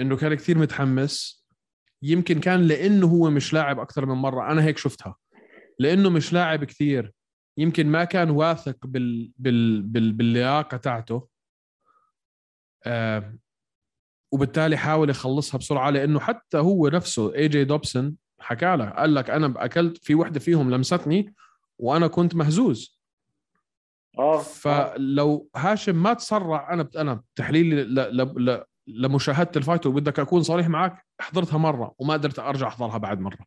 إنه كان كثير متحمس. يمكن كان لأنه هو مش لاعب أكثر من مرة. أنا هيك شفتها. لأنه مش لاعب كثير يمكن ما كان واثق بال بال بال باللياقة تاعته. آه وبالتالي حاول يخلصها بسرعة لأنه حتى هو نفسه اي جي دوبسون حكى له قال لك أنا أكلت في وحدة فيهم لمستني وأنا كنت مهزوز آه آه. فلو هاشم ما تسرع أنا أنا بتحليلي ل... ل... ل... لمشاهدة الفايت وبدك أكون صريح معك حضرتها مرة وما قدرت أرجع أحضرها بعد مرة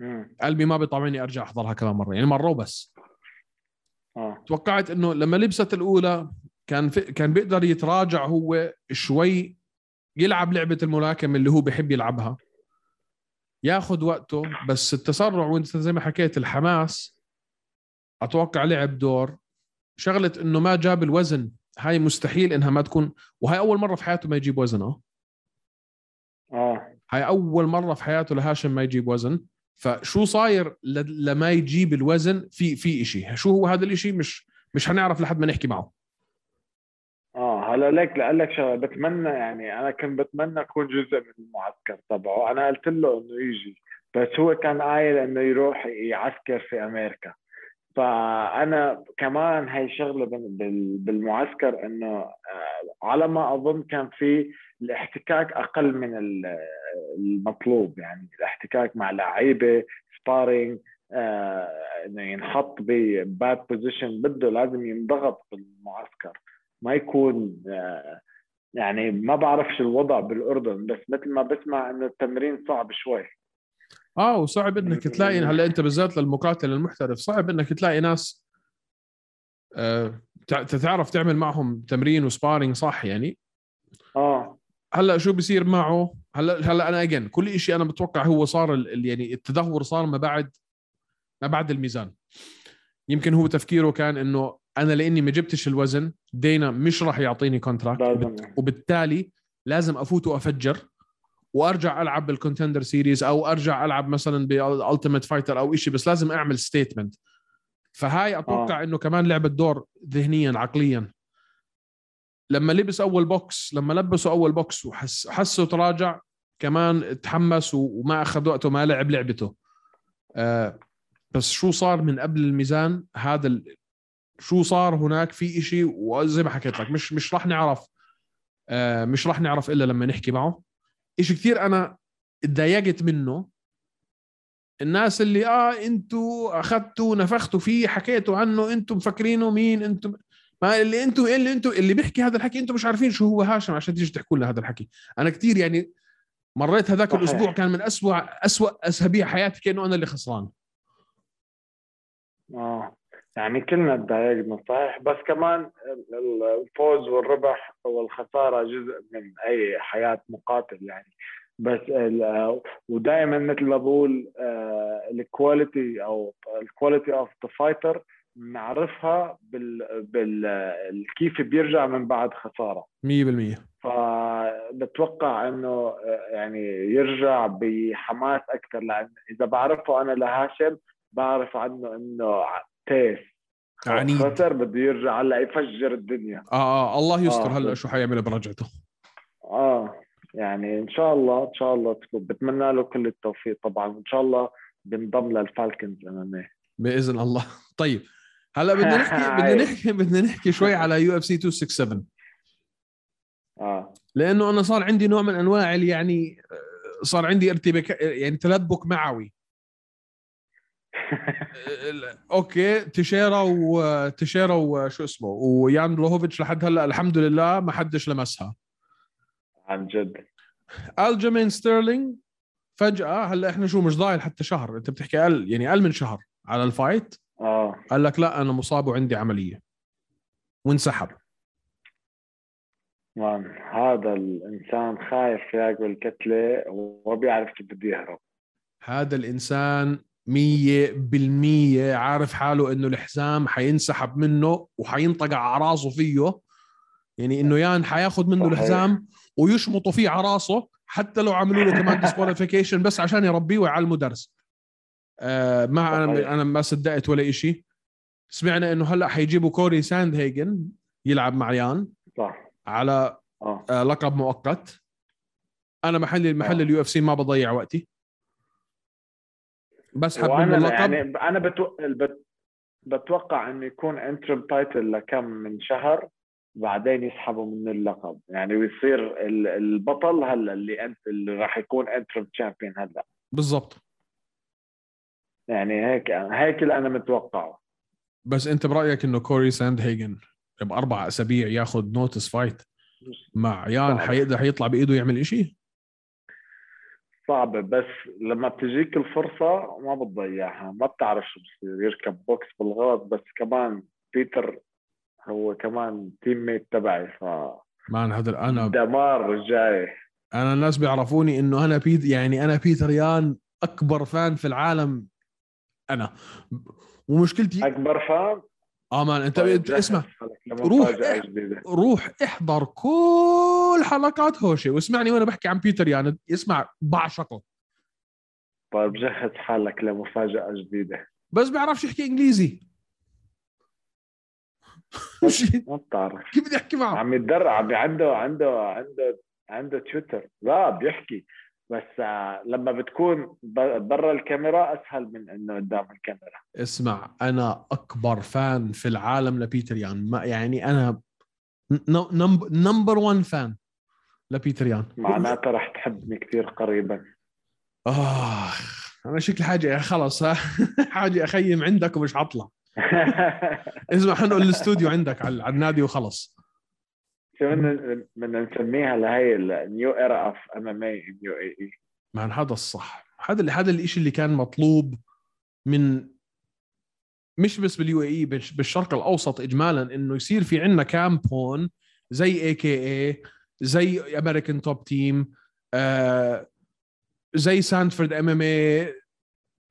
مم. قلبي ما بيطمعني أرجع أحضرها كمان مرة يعني مرة وبس آه توقعت إنه لما لبست الأولى كان في كان بيقدر يتراجع هو شوي يلعب لعبة الملاكمه اللي هو بيحب يلعبها. ياخذ وقته بس التسرع وانت زي ما حكيت الحماس أتوقع لعب دور. شغلة إنه ما جاب الوزن هاي مستحيل إنها ما تكون. وهاي أول مرة في حياته ما يجيب وزن آه. هاي أول مرة في حياته لهاشم ما يجيب وزن. فشو صاير لما يجيب الوزن في في شيء شو هو هذا الشيء مش مش حنعرف لحد ما نحكي معه. هلا ليك لأقول لك شغلة بتمنى يعني أنا كنت بتمنى أكون جزء من المعسكر تبعه. أنا قلت له إنه يجي بس هو كان قايل إنه يروح يعسكر في أمريكا. فأنا كمان هي شغلة بال- بال- بالمعسكر إنه آه، على ما أظن كان في الاحتكاك أقل من ال- المطلوب. يعني الاحتكاك مع لعيبة sparring إنه ينحط ب bad position بده لازم ينضغط بالمعسكر. ما يكون آه، يعني ما بعرفش الوضع بالأردن بس مثل ما بسمع انه التمرين صعب شوي. آه وصعب إنك تلاقي هلأ أنت بالذات للمقاتل المحترف صعب إنك تلاقي ناس آه تع- تعرف تعمل معهم تمرين و sparring صح يعني؟ آه. هلأ شو بصير معه؟ هلأ هلأ أنا again كل شيء أنا بتوقع هو صار ال- يعني التدهور صار ما بعد ما بعد الميزان. يمكن هو تفكيره كان إنه أنا لأني ما جبتش الوزن دينا مش راح يعطيني contract وبالتالي لازم أفوت وأفجر وأرجع ألعب بال Contender Series أو أرجع ألعب مثلا بال Ultimate Fighter أو شيء بس لازم أعمل statement فهاي أتوقع آه. إنه كمان لعبت دور ذهنيا عقليا. لما لبس أول بوكس لما لبسوا أول بوكس وحس حسه تراجع كمان تحمس وما أخذ وقته ما لعب لعبته. آه بس شو صار من قبل الميزان؟ هذا. شو صار هناك في إشي وزي ما حكيت لك مش مش راح نعرف آه مش راح نعرف إلا لما نحكي معه. إشي كثير أنا تضايقت منه. الناس اللي آه إنتوا أخذتوا نفختوا فيه حكيتوا عنه إنتم مفكرينه مين إنتم ما اللي أنتم اللي أنتم اللي بيحكي هذا الحكي أنتم مش عارفين شو هو هاشم عشان تيجي تحكوا لنا هذا الحكي. أنا كثير يعني مريت هذاك صحيح. الأسبوع كان من أسوأ أسوأ أسابيع حياتي كأنه أنا اللي خسران. آه. يعني كلنا تضايقنا صحيح بس كمان ال- ال- الفوز والربح والخسارة جزء من أي حياة مقاتل يعني. بس ودائما مثل ما بقول ال quality أو ال quality of the fighter نعرفها بال, بال كيف بيرجع من بعد خسارة. 100% فبتوقع إنه آه، يعني يرجع بحماس أكثر لأن إذا بعرفه أنا لهاشم بعرف عنه إنه تيس عنيد خسر بده يرجع هلا يفجر الدنيا. آه آه الله يستر آه. هلا شو حيعمل برجعته. آه يعني إن شاء الله إن شاء الله تكون بتمنى له كل التوفيق طبعا. وإن شاء الله بنضم لل Falcons MMA بإذن الله. طيب هلا بدنا نحكي بدنا نحكي بدنا نحكي شوي على UFC 267 آه. لأنه أنا صار عندي نوع من أنواع يعني آه، صار عندي ارتباك يعني تلبك معوي. okay تشيرا وتشيرا وشو اسمه ويان بلوهوفيتش لحد هلا الحمد لله ما حدش لمسها. عن جد. الجيمين ستيرلينج فجأة هلا إحنا شو مش ضايل حتى شهر أنت بتحكي أقل يعني أقل من شهر على ال fight. آه. قال لك لا أنا مصاب وعندي عملية. وانسحب. man هذا الإنسان خايف ياكل كتلة وما بيعرف كيف بده يهرب. هذا الإنسان مية بالمية عارف حاله إنه الحزام حينسحب منه وحينطقع على راسه فيه. يعني إنه يان حياخذ منه. الحزام ويشمطوا فيه على راسه حتى لو عملوا له كمان disqualification بس عشان يربيه ويعلمه درس. آه ما. أنا أنا ما صدقت ولا إشي. سمعنا إنه هلأ حيجيبوا كوري ساند هيجن يلعب مع يان صح. على آه. آه، لقب مؤقت. أنا محل محل آه. ال UFC ما بضيع وقتي. بسحب منه وأنا اللقب يعني أنا بتو... بت... بتوقع انه يكون interim title لكم من شهر بعدين يسحبوا من اللقب. يعني ويصير ال- البطل هلا اللي أنت اللي راح يكون interim champion هلا. بالضبط. يعني هيك هيك اللي أنا متوقعه. بس أنت برأيك إنه كوري ساند هيجن بأربع أسابيع ياخذ notice fight مع يان. حيقدر حيطلع بإيده يعمل إشي؟ صعبة بس لما بتجيك الفرصة ما بتضيعها ما بتعرف شو بصير يركب بوكس بالغلط بس كمان بيتر هو كمان teammate تبعي ف man هذا أنا دمار جاي. أنا الناس بيعرفوني إنه أنا بيت يعني أنا بيتر يان أكبر fan في العالم أنا. ومشكلتي أكبر fan آه مان أنت, طيب، انت جهز اسمع روح جديدة روح احضر كل حلقات هوشي. واسمعني وأنا بحكي عن بيتر يان اسمع بعشقه. طيب جهز حالك لمفاجأة جديدة. بس بيعرفش يحكي إنجليزي. شي- ما بتعرف. كيف بدي أحكي معه؟ عم يتدرب عم عنده عنده عنده عنده تويتر. لا بيحكي. بس آه، لما بتكون برا الكاميرا أسهل من إنه قدام الكاميرا. اسمع أنا أكبر fan في العالم لبيتر يان. ما يعني أنا number 1 fan لبيتر يان. معناتها رح تحبني كثير قريبا. آه أنا شكلي حاجي خلص ها؟ حاجي أخيم عندك ومش هطلع اسمع حنقل الاستوديو عندك على النادي وخلص. شو بدنا نسميها لهي ال new era of MMA in UAE man هذا الصح. هذا اللي هذا الشيء اللي كان مطلوب من مش بس بال UAE بالشرق الأوسط اجمالا إنه يصير في عندنا camp هون زي AKA زي American Top Team زي Sanford MMA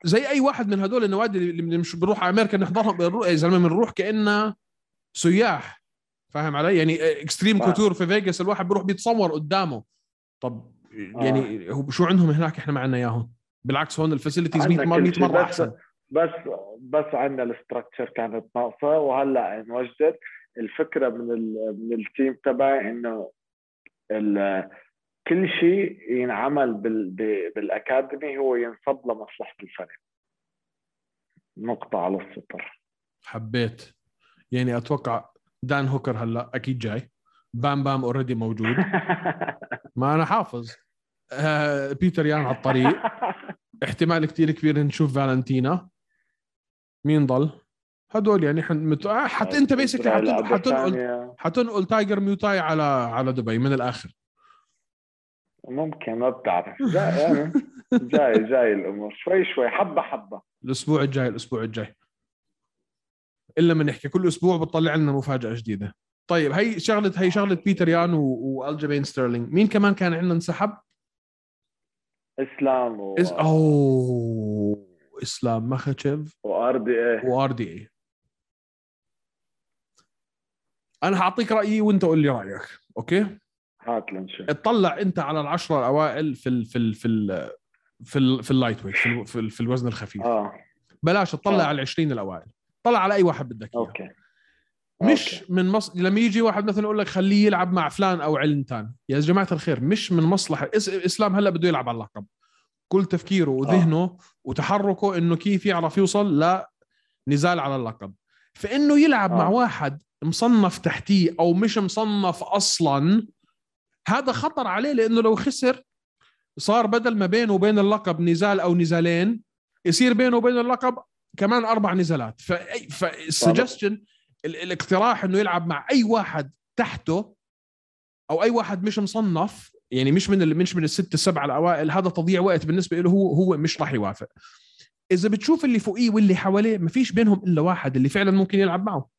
زي أي واحد من هدول النوادي اللي مش بنروح على أمريكا نحضرهم يا زلمه بنروح كأننا سياح. فاهم علي؟ يعني Xtreme آه. كوتور في فيغاس الواحد بيروح بيتصور قدامه. طب يعني هو شو عندهم هناك إحنا ما عندنا إياهم؟ بالعكس هون ال facilities 100 عندك مره 100 كل شيء، مرة بس- أحسن. بس بس عندنا ال structure كانت ناقصة وهلأ انوجدت الفكرة من من ال team تبعي إنه كل شيء ينعمل بال بالأكاديمي هو ينصب لمصلحة الفريق. نقطة على السطر. حبيت. يعني أتوقع دان هوكر هلا أكيد جاي. بام بام already موجود. ما أنا حافظ. آه بيتر يان على الطريق. احتمال كتير كبير نشوف فالنتينا. مين ضل؟ هدول يعني حن... مت... آه، حت أنت basically حتنقل حتنقل حتنقل Tiger Muay Thai على على دبي من الآخر. ممكن ما بتعرف. جاي يعني جاي جاي الأمور. شوي شوي حبة حبة. الأسبوع الجاي الأسبوع الجاي. إلا من نحكي كل أسبوع بتطلع لنا مفاجأة جديدة. طيب هي شغله هي شغلة بيتر يان. وألجمين ستيرلينج. مين كمان كان عندنا انسحب؟ إسلام و... إز... أوه إسلام مخاتشيف و RDA و RDA أنا هعطيك رأيي وأنت قول لي رأيك أوكي؟ هات لنشوف اطلع أنت على العشرة الأوائل في ال في ال في ال في ال في ال lightweight في, ال في, ال في الوزن الخفيف. آه. بلاش تطلع آه. على ال 20 الأوائل. طلع على أي واحد بدك إياه. أوكي. مش أوكي. من مص... لما يجي واحد مثلا يقول لك خليه يلعب مع فلان أو علنتان يا جماعة الخير مش من مصلحة إس... إسلام هلأ بده يلعب على اللقب. كل تفكيره وذهنه وتحركه إنه كيف يعرف يوصل لنزال على اللقب. فإنه يلعب آه. مع واحد مصنف تحتيه أو مش مصنف أصلا هذا خطر عليه لإنه لو خسر صار بدل ما بينه وبين اللقب نزال أو نزالين يصير بينه وبين اللقب كمان أربع نزالات فالسجستشن الاقتراح إنه يلعب مع أي واحد تحته أو أي واحد مش مصنف يعني مش من مش من الست السبعه الأوائل هذا تضييع وقت بالنسبة له هو هو مش راح يوافق. إذا بتشوف اللي فوقيه واللي حواليه ما فيش بينهم إلا واحد اللي فعلا ممكن يلعب معه.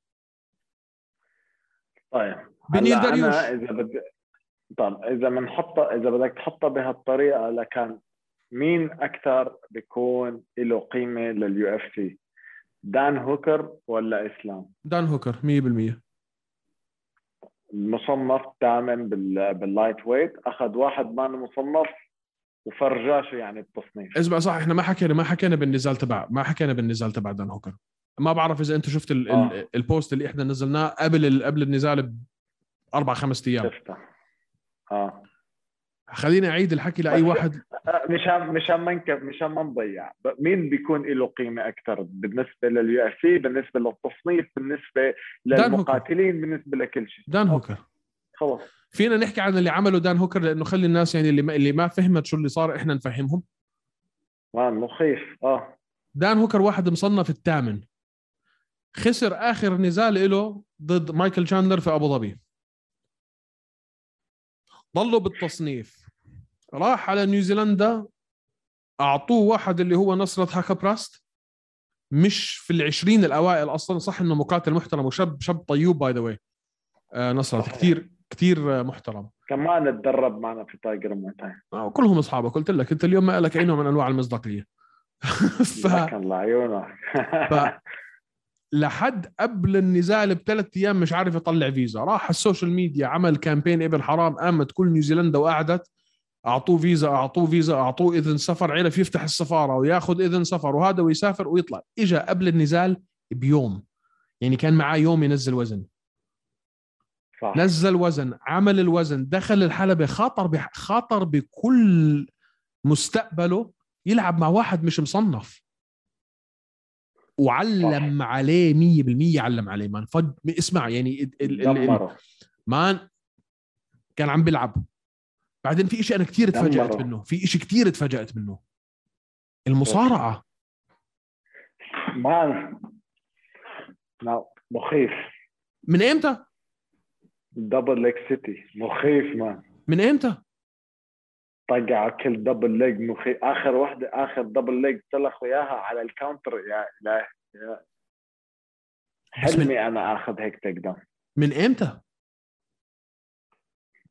طيب. بنيل داريوش. إذا بدي طب إذا بنحطها إذا بدك تحطها بهالطريقة لكان مين أكثر بيكون له قيمة لل UFC دان هوكر ولا إسلام؟ دان هوكر 100% المصنف الثامن بال... بال lightweight أخذ واحد ما مصنف وفرجاه شو يعني التصنيف. اسمع صح إحنا ما حكينا ما حكينا بالنزال تبع ما حكينا بالنزال تبع دان هوكر. ما بعرف إذا انت شفت ال آه. ال ال post اللي إحنا نزلناه قبل قبل النزال بأربع خمس أيام. شفتها آه. خليني أعيد الحكي لأي واحد. مشان مشان ما مشان ما نضيع مين بيكون له قيمة أكثر بالنسبة لل UFC بالنسبة للتصنيف بالنسبة للمقاتلين بالنسبة لكل شيء. دان هوكر. خلص فينا نحكي عن اللي عمله دان هوكر لأنه خلي الناس يعني اللي ما, اللي ما فهمت شو اللي صار إحنا نفهمهم. man مخيف. آه. دان هوكر واحد مصنف الثامن. خسر آخر نزال له ضد مايكل شاندلر في أبو ظبي. ضلوا بالتصنيف. راح على نيوزيلندا أعطوه واحد اللي هو نصرت هاكباراست مش في العشرين الأوائل أصلا صح إنه مقاتل محترم وشاب شاب طيوب by the way نصرت. كثير كثير محترم. كمان تدرب معنا في تايجر موي تاي آه، كلهم أصحابك. قلت لك أنت اليوم ما لك أي نوع من أنواع المصداقية. ف... لكن لعيونك ف- لحد قبل النزال بثلاث أيام مش عارف يطلع فيزا. راح على ال social media عمل campaign ابن حرام قامت كل نيوزيلندا وقعدت أعطوه فيزا أعطوه فيزا أعطوه إذن سفر عرف يفتح السفارة وياخذ إذن سفر وهذا ويسافر ويطلع. اجى قبل النزال بيوم. يعني كان معاه يوم ينزل وزن. صح. نزل وزن عمل الوزن دخل الحلبة خاطر بح... خاطر بكل مستقبله يلعب مع واحد مش مصنف. وعلم عليه مية بالمية علم عليه. مان فد اسمع يعني ال... ال... ال... مان كان عم بيلعب بعدين في إشي أنا كتير تفاجأت دمره. منه. في إشي كتير تفاجأت منه. المصارعة. مان لا مخيف. من إمتى؟ دبل ليج سيتي مخيف مان. من إمتى؟ طقع كل دبل ليج مخيف آخر وحده آخر دبل ليج سلخ اياها على الكاونتر يا لا يا. حلمي أنا آخذ هيك تيك داون من إمتى؟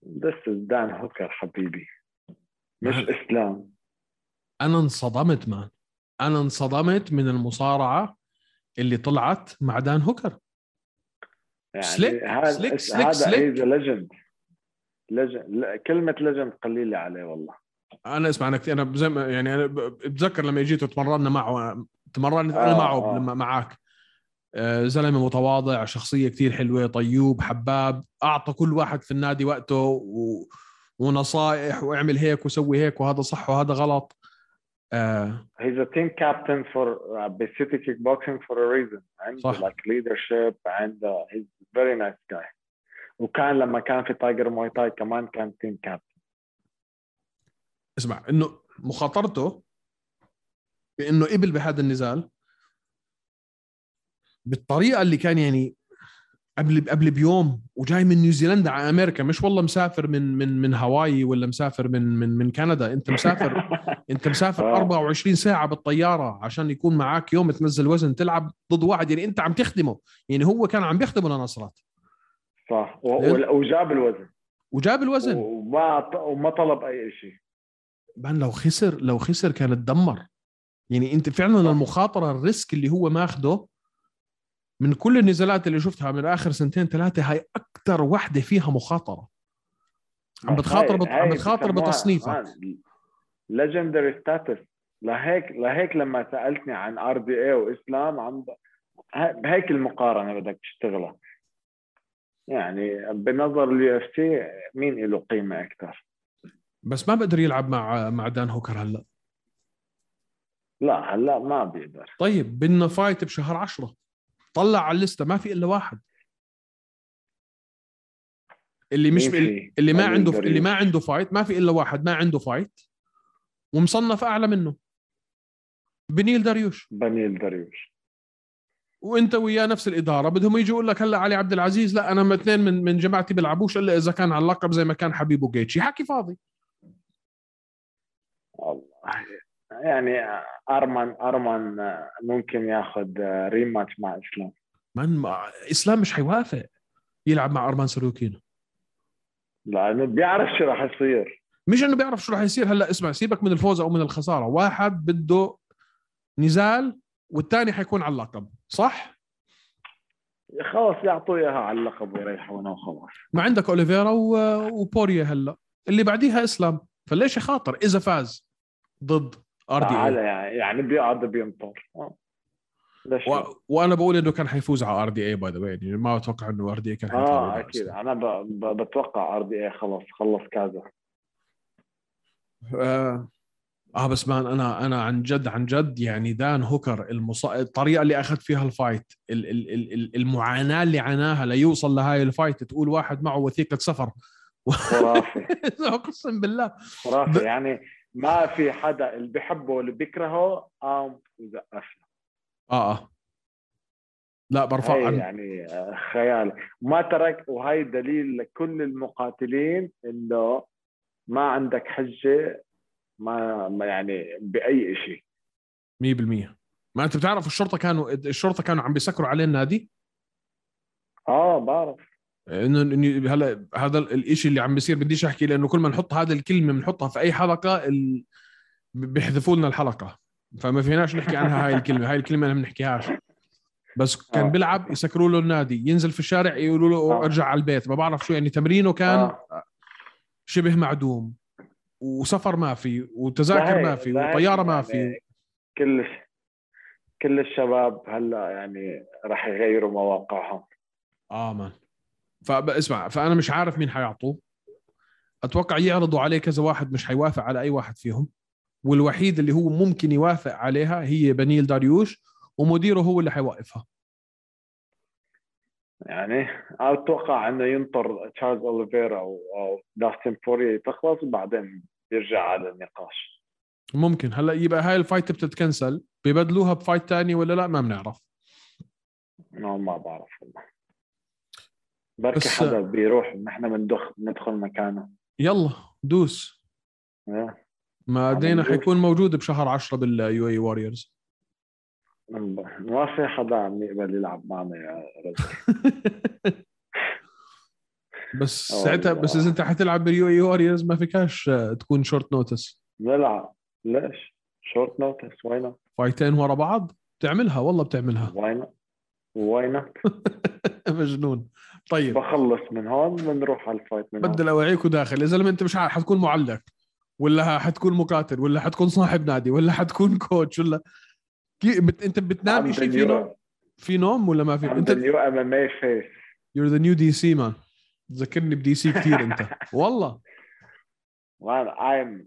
This is دان هوكر حبيبي. مش مان. إسلام. أنا انصدمت مان أنا انصدمت من المصارعة اللي طلعت مع دان هوكر يعني slick- هذا slick- slick- هذا slick. legend legend كلمة legend قليلة عليه والله. أنا أسمع أنا كتير أنا زي ما يعني أنا بتذكر لما جيت وتمرنا معه تمرنت أنا آه، معه آه. لما معك آه، زلمة متواضع شخصية كتير حلوة طيوب حباب أعطى كل واحد في النادي وقته و... ونصائح واعمل هيك وسوي هيك وهذا صح وهذا غلط. آه. He's a team captain for uh, City kickboxing for a reason. عنده صح. like leadership عنده he's very nice guy. وكان لما كان في تايجر موي تاي كمان كان team captain اسمع إنه مخاطرته بإنه قبل بهذا النزال بالطريقة اللي كان يعني قبل قبل بيوم وجاي من نيوزيلندا على أمريكا مش والله مسافر من من من هاواي ولا مسافر من من من كندا أنت مسافر أنت مسافر آه. 24 ساعة بالطيارة عشان يكون معك يوم تنزل وزن تلعب ضد واحد يعني أنت عم تخدمه يعني هو كان عم بيخدمه لنصرات صح. وجاب الوزن. وجاب الوزن. وما وما طلب أي شيء. man لو خسر لو خسر كان تدمر يعني أنت فعلا. المخاطرة ال risk اللي هو ماخده من كل النزالات اللي شفتها من آخر سنتين ثلاثة هاي أكثر وحدة فيها مخاطرة. عم بتخاطر بت... عم بتخاطر بتصنيفك. legendary status لهيك لهيك لما سألتني عن RDA وإسلام عم ب- بهيك المقارنة بدك تشتغلها. يعني بنظر ال UFC مين له قيمة أكثر؟ بس ما بقدر يلعب مع مع دان هوكر هلأ. لا هلأ ما بيقدر. طيب بدنا fight بشهر عشرة. طلع على الليستة ما في إلا واحد. اللي مش؟ اللي ما عنده. اللي ما عنده fight ما في إلا واحد ما عنده fight. ومصنف أعلى منه. بنيل داريوش بنيل دريوش. وانت وياه نفس الإدارة. بدهم يجوا يقول لك هلأ علي عبد العزيز لأ أنا اثنين من من جماعتي بيلعبوش إلا إذا كان على اللقب زي ما كان حبيبه جيتشي. حكي فاضي. والله. يعني ارمان أرمان ممكن ياخذ ريماتش مع إسلام. من ما إسلام مش حيوافق يلعب مع أرمان سلوكين لأنه بيعرف شو راح يصير. مش إنه بيعرف شو راح يصير. هلأ اسمع سيبك من الفوز أو من الخسارة. واحد بده نزال والثاني حيكون على اللقب صح؟ خلص يعطوه إياها على اللقب ويريحونا وخلاص. ما عندك أوليفيرا و- وبورييه هلا. اللي بعديها إسلام. فليش يخاطر إذا فاز ضد RDA يعني يعني بيقعد بينطر. آه. ليش لا؟ و... وأنا بقول إنه كان حيفوز على RDA by the يعني ما أتوقع إنه RDA كان حيطلع آه. أكيد. أنا ب... ب... بتوقع RDA خلص خلص آه. آه بس man أنا أنا عن جد عن جد يعني دان هوكر المص... الطريقة اللي أخذ فيها ال fight ال... ال... ال... ال- المعاناة اللي عاناها ليوصل لهاي ال fight تقول واحد معه وثيقة سفر. خرافي. أقسم بالله. خرافي. ب- يعني ما في حدا اللي بيحبه واللي بيكرهه قام وزقف آه آه. لا برفع. يعني آه، خيال. ما ترك وهي دليل لكل المقاتلين إنه ما عندك حجة ما ما يعني بأي شيء 100% ما أنت بتعرف الشرطة كانوا الشرطة كانوا عم بيسكروا عليه النادي؟ آه بعرف. إنه هلا هذا الشيء اللي عم بيصير بديش أحكي لأنه كل ما نحط هذه الكلمة بنحطها في أي حلقة ال... بيحذفوا لنا الحلقة. فما فيناش نحكي عنها هاي الكلمة. هاي الكلمة ما بنحكيهاش. بس كان آه. بيلعب يسكروا له النادي. ينزل في الشارع يقولوا له آه. أرجع على البيت. ما بعرف شو يعني تمرينه كان آه. شبه معدوم. وسفر ما في وتذاكر ما في وطيارة ما يعني في. كل كل الشباب هلا يعني راح يغيروا مواقعهم. آه مان فاسمع فأنا مش عارف مين حيعطوه. أتوقع يعرضوا عليه كذا واحد مش حيوافق على أي واحد فيهم. والوحيد اللي هو ممكن يوافق عليها هي بنيل داريوش ومديره هو اللي حيوقفها. يعني أتوقع إنه ينطر تشارلز أوليفيرا أو داستن بورييه تخلص وبعدين يرجع على النقاش. ممكن. هلا يبقى هاي ال fight بتتكنسل. بيبدلوها ب fight تاني ولا لا؟ ما بنعرف. ما ما بعرف والله. بركي بس- حدا بيروح نحن بندخل ندخل مكانه. يلا دوس. إيه. ما دينا. حيكون موجود بشهر 10 بال UAE Warriors. ما في حدا عم يقبل يلعب معنا يا رجل. بس ساعتها. بس إذا أنت حتلعب بال UAE Warriors ما فيكاش آه، تكون شورت نوتس نلعب. ليش؟ short notice why not fight ين ورا بعض؟ بتعملها؟ والله بتعملها. واي نوت واي نوت مجنون. طيب. بخلص من هون بنروح على الفايت من بدل أوعيك وداخل. يا زلمه أنت مش عارف حتكون معلق ولا حتكون مقاتل ولا حتكون صاحب نادي ولا حتكون كوتش ولا كي بت... أنت بتنام شيء في نوم؟ في نوم ولا ما في؟ I'm أنت the new MMA face. You're the new DC man. تذكرني بدي سي كثير انت. والله. I'm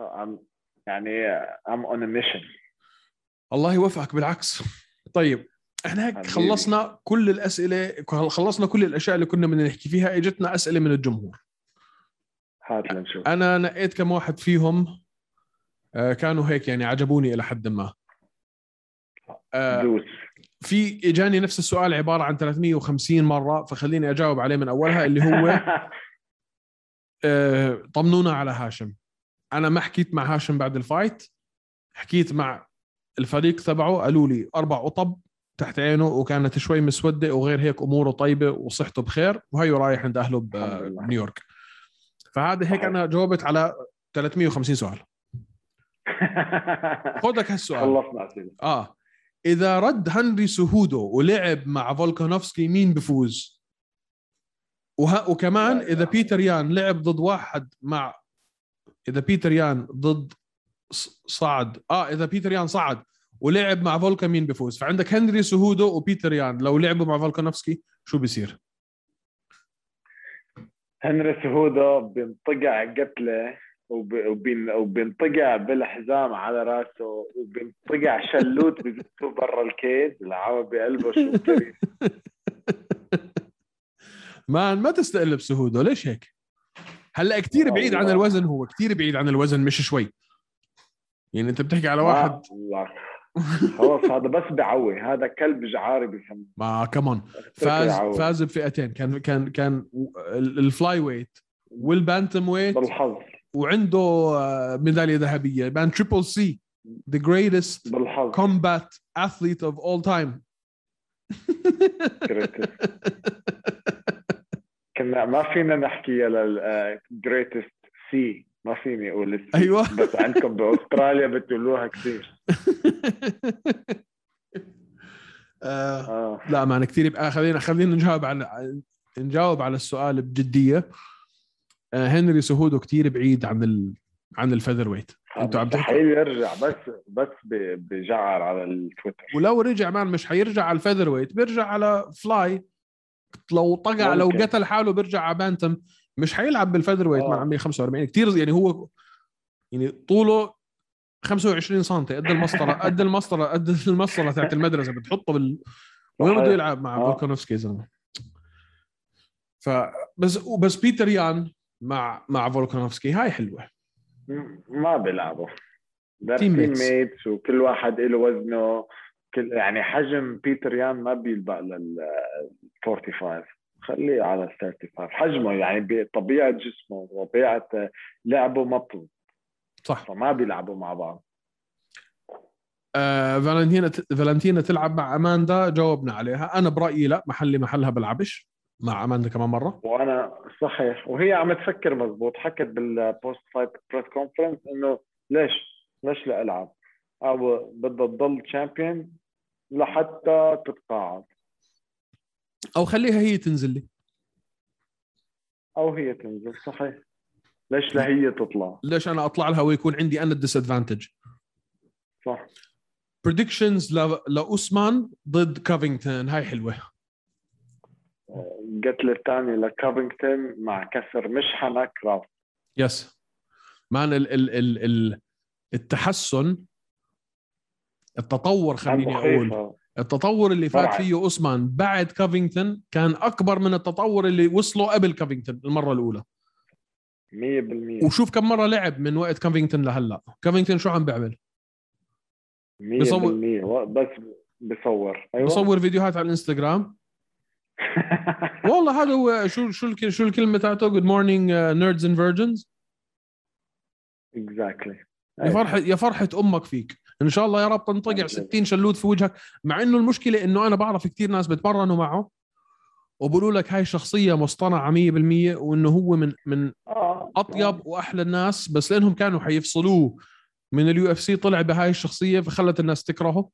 I'm يعني I'm on a mission. الله يوفقك بالعكس. طيب إحنا هيك. خلصنا كل الأسئلة خلصنا كل الأشياء اللي كنا بدنا نحكي فيها إجتنا أسئلة من الجمهور. هات لنشوف. أنا نقيت كم واحد فيهم آه، كانوا هيك يعني عجبوني إلى حد ما. آه، دوس في إجاني نفس السؤال عبارة عن 350 مرة فخليني أجاوب عليه من أولها اللي هو آه، طمنونا على هاشم. أنا ما حكيت مع هاشم بعد ال fight حكيت مع الفريق تبعه قالوا لي أربع قطب تحت عينه وكانت شوي مسودة وغير هيك أموره طيبة وصحته بخير وهيو رايح عند أهله. بنيويورك. فهذا هيك. أنا جاوبت على 350 سؤال. خذك هالسؤال. خلصنا آه. إذا رد هنري سهودو ولعب مع فولكانوفسكي مين بفوز؟ وه... وكمان إذا. بيتر يان لعب ضد واحد مع إذا بيتر يان ضد صعد آه إذا بيتر يان صعد ولعب مع فولكا مين بفوز؟ فعندك هنري سهودو وبيتر يان. لو لعبوا مع فولكانوفسكي شو بيصير؟ هنري سهودو بينطقع قتله. وبين وبينطقع بالحزام على راسه وبينطقع شلوت بزته برا الكيد العوى بقلبه شو مان ما تستقل بسهودو ليش هيك؟ هلأ كتير بعيد عن. الوزن هو كتير بعيد عن الوزن مش شوي. يعني أنت بتحكي على واحد. خلص هذا بس بعوي هذا كلب جعاري بسموه. ما كمان فاز فاز فاز بفئتين كان كان كان ال- ال flyweight وال bantamweight بالحظ. وعنده آه، ميدالية ذهبية. بان triple C the greatest بالحظ. combat athlete of all time. Greatest. كنا ما فينا نحكي لل greatest C ما فيني أقول ال C أيوة. بس عندكم بأستراليا بتقولوها كثير. آه، آه. لا man كثير خلينا خلينا نجاوب على نجاوب على السؤال بجدية. آه، هنري سهودو كثير بعيد عن ال... عن ال featherweight أنتوا عم تحكوا مستحيل يرجع بس بس ب- بجعر على التويتر. ولو رجع man مش حيرجع على ال featherweight بيرجع على fly. لو طقع لو. قتل حاله بيرجع على bantam. مش حيلعب بال featherweight آه. مع 145 كثير يعني هو يعني طوله 25 سم قد المسطرة قد المسطرة قد المسطرة تاعت المدرسة. بتحطه بال وين بده يلعب؟ مع آه. فولكانوفسكي يا زلمه فبس بس بيتر يان مع مع فولكانوفسكي. هاي حلوة. ما بيلعبوا. teammates وكل واحد له وزنه. كل يعني حجم بيتر يان ما بيلبق لل 45 خليه على ال 35 حجمه يعني بطبيعه جسمه وطبيعة لعبه ما بتزبط صح. فما بيلعبوا مع بعض. آه فالنتينا فالنتينا تلعب مع أماندا. جاوبنا عليها. أنا برأيي لا محلي محلها بلعبش. مع اماندا كمان مرة. وأنا صحيح. وهي عم تفكر مزبوط. حكت بال post-fight press conference إنه ليش؟ ليش لا ألعب؟ أو بدها تضل champion لحتى تتقاعد. أو خليها هي تنزل لي. أو هي تنزل. صحيح. ليش لا هي تطلع؟ ليش أنا أطلع لها ويكون عندي أنا ال disadvantage صح predictions لأوسمان ضد كافينغتون هاي حلوة. قتل الثاني لكافينغتون مع كسر مشحنك راس yes man ال ال ال ال التحسن التطور خليني أقول. مخيفة. التطور اللي فات. فيه اوسمان بعد كافينغتون كان أكبر من التطور اللي وصله قبل كافينغتون المرة الأولى. 100% وشوف كم مرة لعب من وقت كافينغتون لهلأ. كافينغتون شو عم بيعمل؟ 100% بصور- بس بصور. أيوه. بصور فيديوهات على الإنستغرام. والله هذا هو شو شو شو الكلمة تاعته؟ good morning nerds and virgins exactly يا فرحه يا فرحة أمك فيك. إن شاء الله يا رب تنطقع أكيد. 60 شلوت في وجهك. مع إنه المشكلة إنه أنا بعرف كثير ناس بتمرنوا معه وبقولوا لك هاي شخصية مصطنعة 100% وإنه هو من من آه. أطيب وأحلى الناس بس لأنهم كانوا حيفصلوه من ال UFC طلع بهاي الشخصية فخلت الناس تكرهه.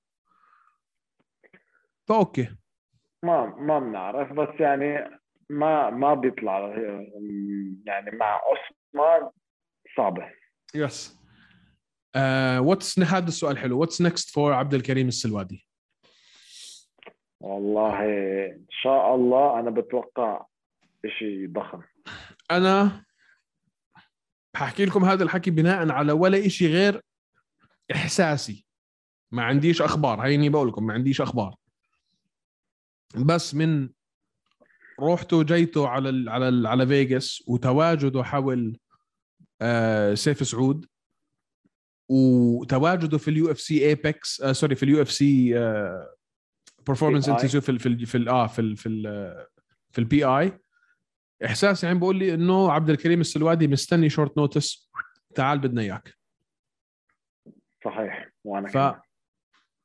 ف okay. ما ما بنعرف بس يعني ما ما بيطلع يعني مع عثمان صعبة. yes what's هذا السؤال حلو. what's next for عبد الكريم السلوادي؟ والله إن شاء الله أنا بتوقع شيء ضخم. أنا حاحكي لكم هذا الحكي بناء على ولا إشي غير إحساسي. ما عنديش أخبار. هيني بقول لكم ما عنديش أخبار. بس من روحته وجيته على ال على ال على فيغاس وتواجده حول آه سيف سعود وتواجده في ال UFC Apex آه sorry في ال UFC Performance PI. Institute في ال في ال في ال آه في ال في ال في ال PI إحساسي عم بقول لي إنه عبد الكريم السلوادي مستني short notice تعال بدنا إياك صحيح وأنا ف كمان.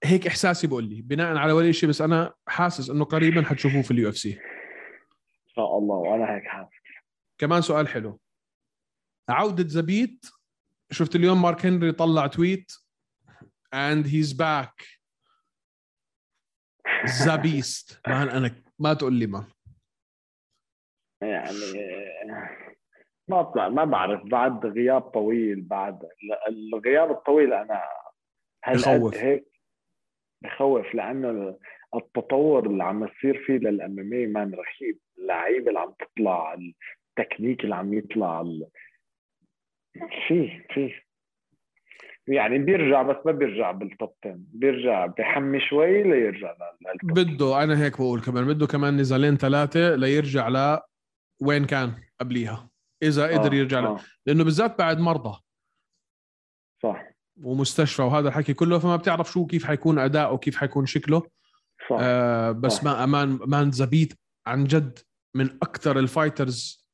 هيك إحساسي بقول لي بناء على ولا شيء بس أنا حاسس إنه قريبا حتشوفوه في ال UFC. إن شاء الله وأنا هيك حاسس. كمان سؤال حلو. عودة زبيت شفت اليوم مارك هنري طلع tweet and he's back. زبيت man أنا ما تقول لي ما. يعني ما بطلع ما بعرف بعد غياب طويل بعد الغياب الطويل أنا بخوف. هيك بخوف لأنه التطور اللي عم يصير فيه لل MMA man رهيب اللعيبة اللي عم تطلع التكنيك اللي عم يطلع ال... في في. يعني بيرجع بس ما بيرجع بال top 10 بيرجع بحمي شوي ليرجع لل- لل top بده أنا هيك بقول كمان بده كمان نزالين ثلاثة ليرجع ل وين كان قبليها. إذا قدر آه، يرجع آه، لأنه بالذات بعد مرضى. صح. ومستشفى وهذا الحكي كله فما بتعرف شو كيف حيكون اداؤه كيف حيكون شكله. صح. آه بس صح. ما oh man man زبيت عن جد من أكثر ال fighters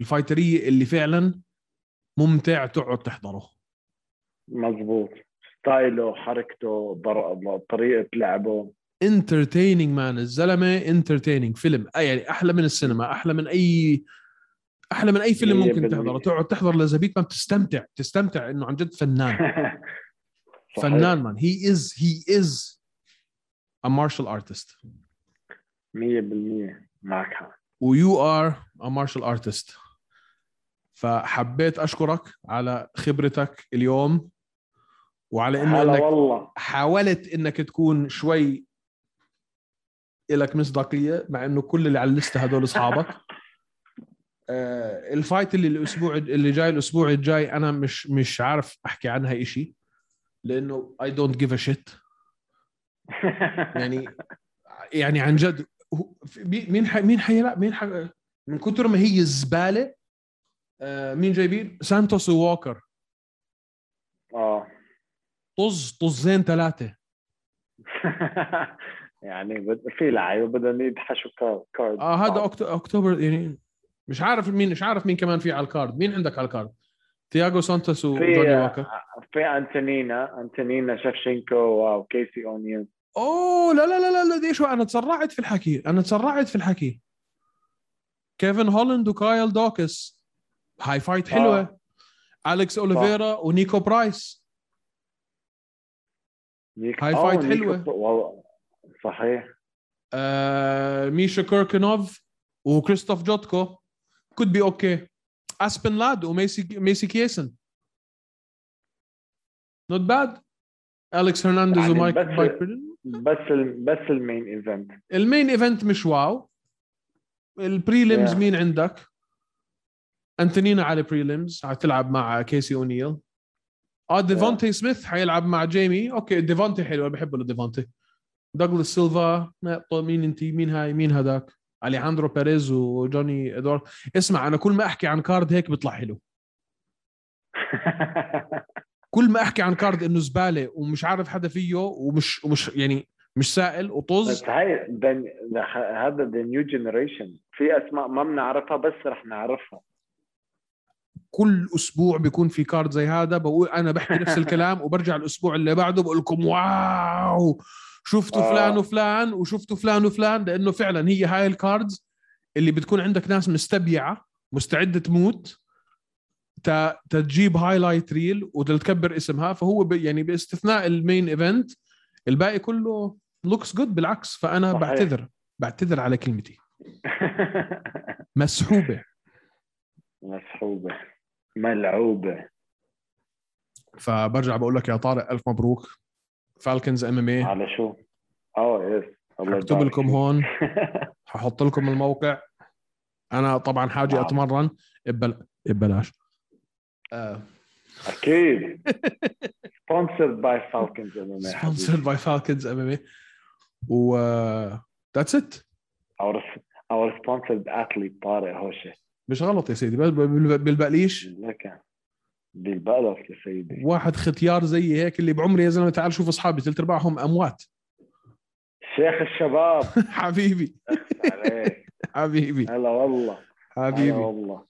الفايترية اللي فعلا ممتع تقعد تحضره. مزبوط. style ه حركته طريقة لعبه. entertaining man الزلمة entertaining فيلم يعني أحلى من السينما أحلى من أي أحلى من أي فيلم ممكن. تحضره. تقعد تحضر لزبيت ما بتستمتع تستمتع إنه عن جد فنان. فنان man. he is he is a martial artist. 100% معك حق. و you are a martial artist فحبيت أشكرك على خبرتك اليوم وعلى إنه إنك والله. حاولت إنك تكون شوي لك مصداقية مع إنه كل اللي على الليسته هدول أصحابك. ال fight اللي الأسبوع اللي جاي الأسبوع الجاي أنا مش مش عارف أحكي عنها إشي لأنه I don't give a shit يعني يعني عن جد مين حي مين حيلعب مين حي من كثر ما هي زبالة آه، مين جايبين؟ سانتوس ووكر آه. طز طزين ثلاثة يعني بد... في لعيبة بدهم يدحشوا car- card آه هذا أكتو... أكتوبر يعني مش عارف مين مش عارف مين كمان في على ال card. مين عندك على ال card؟ تياغو سانتوس وجوني في ووكر في أنتونينا. أنتونينا شفشنكو وكيسي اونيل أوه لا لا لا لا, لا دي شو أنا تسرعت في الحكي. أنا تسرعت في الحكي. كيفن هولاند وكايل دوكس هاي fight حلوة. آه. أليكس أوليفيرا ونيكو برايس. هاي آه، fight نيكو- حلوة. والله صحيح. آه ميشا كيركنوف وكريستوف جوتكو. could be okay اسبن لاد وميسي ميسي كيسن not bad اليكس هرنانديز يعني ومايك بس- مايك بريدن. بس ال... بس ال main event ال main event مش wow ال prelims Yeah. مين عندك انتونينا على prelims حتلعب مع كيسي اونيل آه ديفونتي سميث حيلعب مع جيمي okay ديفونتي حلو بحبه ديفونتي دوغلاس سيلفا مين انت مين هاي؟ مين هذاك اليحاندرو بيريز وجوني إدوارد. اسمع أنا كل ما أحكي عن card هيك بيطلع حلو. كل ما أحكي عن card إنه زبالة ومش عارف حدا فيه ومش ومش يعني مش سائل بس وطز هاي ده- ده- هذا the new generation في أسماء ما بنعرفها بس رح نعرفها. كل أسبوع بيكون في card زي هذا. بقول أنا بحكي نفس الكلام وبرجع الأسبوع اللي بعده بقول لكم wow! شفتوا آه. فلان وفلان وشفتوا فلان وفلان لأنه فعلا هي هاي ال cards اللي بتكون عندك ناس مستبيعة مستعدة تموت تجيب highlight reel وتكبر اسمها. فهو ب... يعني باستثناء ال main event الباقي كله looks good بالعكس. فأنا صحيح. بعتذر بعتذر على كلمتي. مسحوبة. مسحوبة. ملعوبة. فبرجع بقول لك يا طارق ألف مبروك. Falcons MMA على شو؟ آه yes هكتب يبارك لكم. هون. ححط لكم الموقع. أنا طبعا حاجي نعم. أتمرن. ببل... ببلاش آه. أكيد sponsored by Falcons MM sponsored by Falcons MMA و that's it our our sponsored athlete طارق هوشة. مش غلط يا سيدي بال- بالبقليش. لك. بالبقلص يا سيدي. واحد ختيار زي هيك اللي بعمري يا زلمة تعال شوف أصحابي ثلث أرباعهم أموات. شيخ الشباب. حبيبي. عليك. حبيبي. هلا والله. هلا حبيبي والله.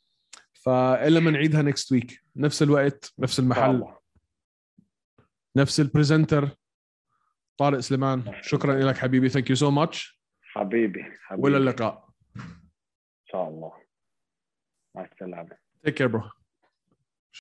فإلا ما نعيدها next week نفس الوقت نفس المحل. طبعا. نفس ال presenter طارق سليمان شكرا لك حبيبي. thank you so much حبيبي حبيبي. وإلى اللقاء. إن شاء الله. مع السلامة. تيك كير برو